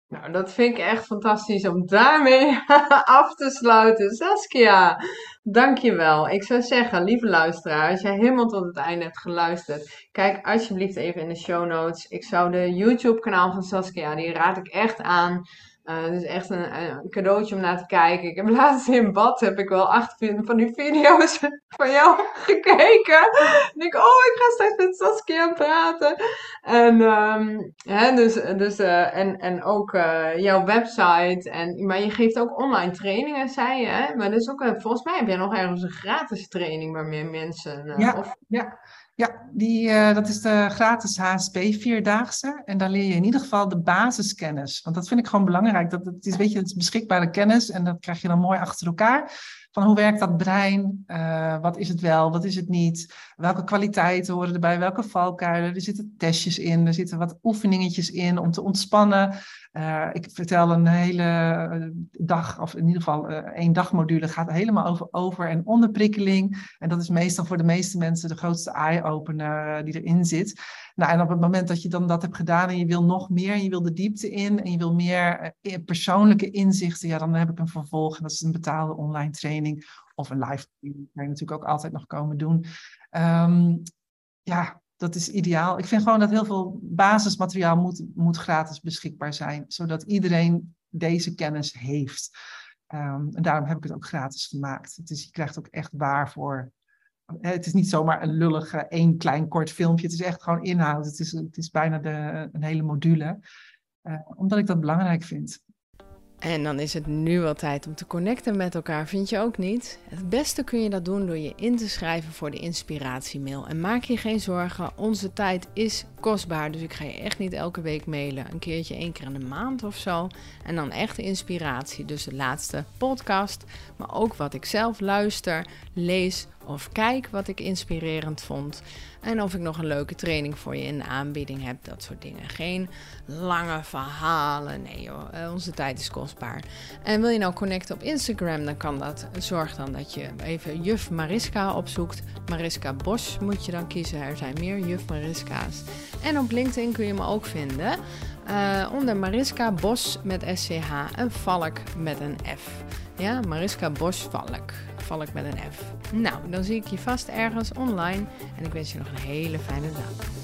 Nou, dat vind ik echt fantastisch om daarmee af te sluiten. Saskia, dankjewel. Ik zou zeggen, lieve luisteraar, als jij helemaal tot het einde hebt geluisterd, kijk alsjeblieft even in de show notes. Ik zou de YouTube-kanaal van Saskia, die raad ik echt aan. Uh, is echt een, een, cadeautje om naar te kijken. Ik heb laatst in bad heb ik wel acht van die video's van jou gekeken. En ik, oh, ik ga straks met Saskia praten. En, um, hè, dus, dus, uh, en, en ook uh, jouw website. En, maar je geeft ook online trainingen, zei je. Hè? Maar dus ook, volgens mij heb je nog ergens een gratis training waarmee mensen... ja, of... ja. Ja, die, uh, dat is de gratis HSP vierdaagse. En daar leer je in ieder geval de basiskennis. Want dat vind ik gewoon belangrijk. Dat, het is, weet je, het beschikbare kennis en dat krijg je dan mooi achter elkaar. Van hoe werkt dat brein? Uh, wat is het wel? Wat is het niet? Welke kwaliteiten horen erbij? Welke valkuilen? Er zitten testjes in. Er zitten wat oefeningetjes in om te ontspannen. Uh, ik vertel een hele dag, of in ieder geval uh, één dagmodule, gaat helemaal over over- en onderprikkeling. En dat is meestal voor de meeste mensen de grootste eye-opener die erin zit. Nou, en op het moment dat je dan dat hebt gedaan en je wil nog meer, en je wil de diepte in en je wil meer persoonlijke inzichten, ja, dan heb ik een vervolg. En dat is een betaalde online training of een live training, kan je natuurlijk ook altijd nog komen doen. Um, ja, dat is ideaal. Ik vind gewoon dat heel veel basismateriaal moet, moet gratis beschikbaar zijn, zodat iedereen deze kennis heeft. Um, en daarom heb ik het ook gratis gemaakt. Het is, je krijgt ook echt waar voor. Het is niet zomaar een lullige één klein kort filmpje. Het is echt gewoon inhoud. Het is, het is bijna de, een hele module. Uh, omdat ik dat belangrijk vind. En dan is het nu wel tijd om te connecten met elkaar, vind je ook niet? Het beste kun je dat doen door je in te schrijven voor de inspiratiemail. En maak je geen zorgen, onze tijd is kostbaar, dus ik ga je echt niet elke week mailen. Een keertje één keer in de maand of zo. En dan echte inspiratie, dus de laatste podcast, maar ook wat ik zelf luister, lees of kijk wat ik inspirerend vond. En of ik nog een leuke training voor je in de aanbieding heb. Dat soort dingen. Geen lange verhalen. Nee joh, eh, onze tijd is kostbaar. En wil je nou connecten op Instagram, dan kan dat. Zorg dan dat je even juf Mariska opzoekt. Mariska Bos moet je dan kiezen. Er zijn meer juf Mariska's. En op LinkedIn kun je me ook vinden. Uh, onder Mariska Bos met SCH en Valk met een F. Ja, Mariska Bos Valk valk met een F. Nou, dan zie ik je vast ergens online en ik wens je nog een hele fijne dag.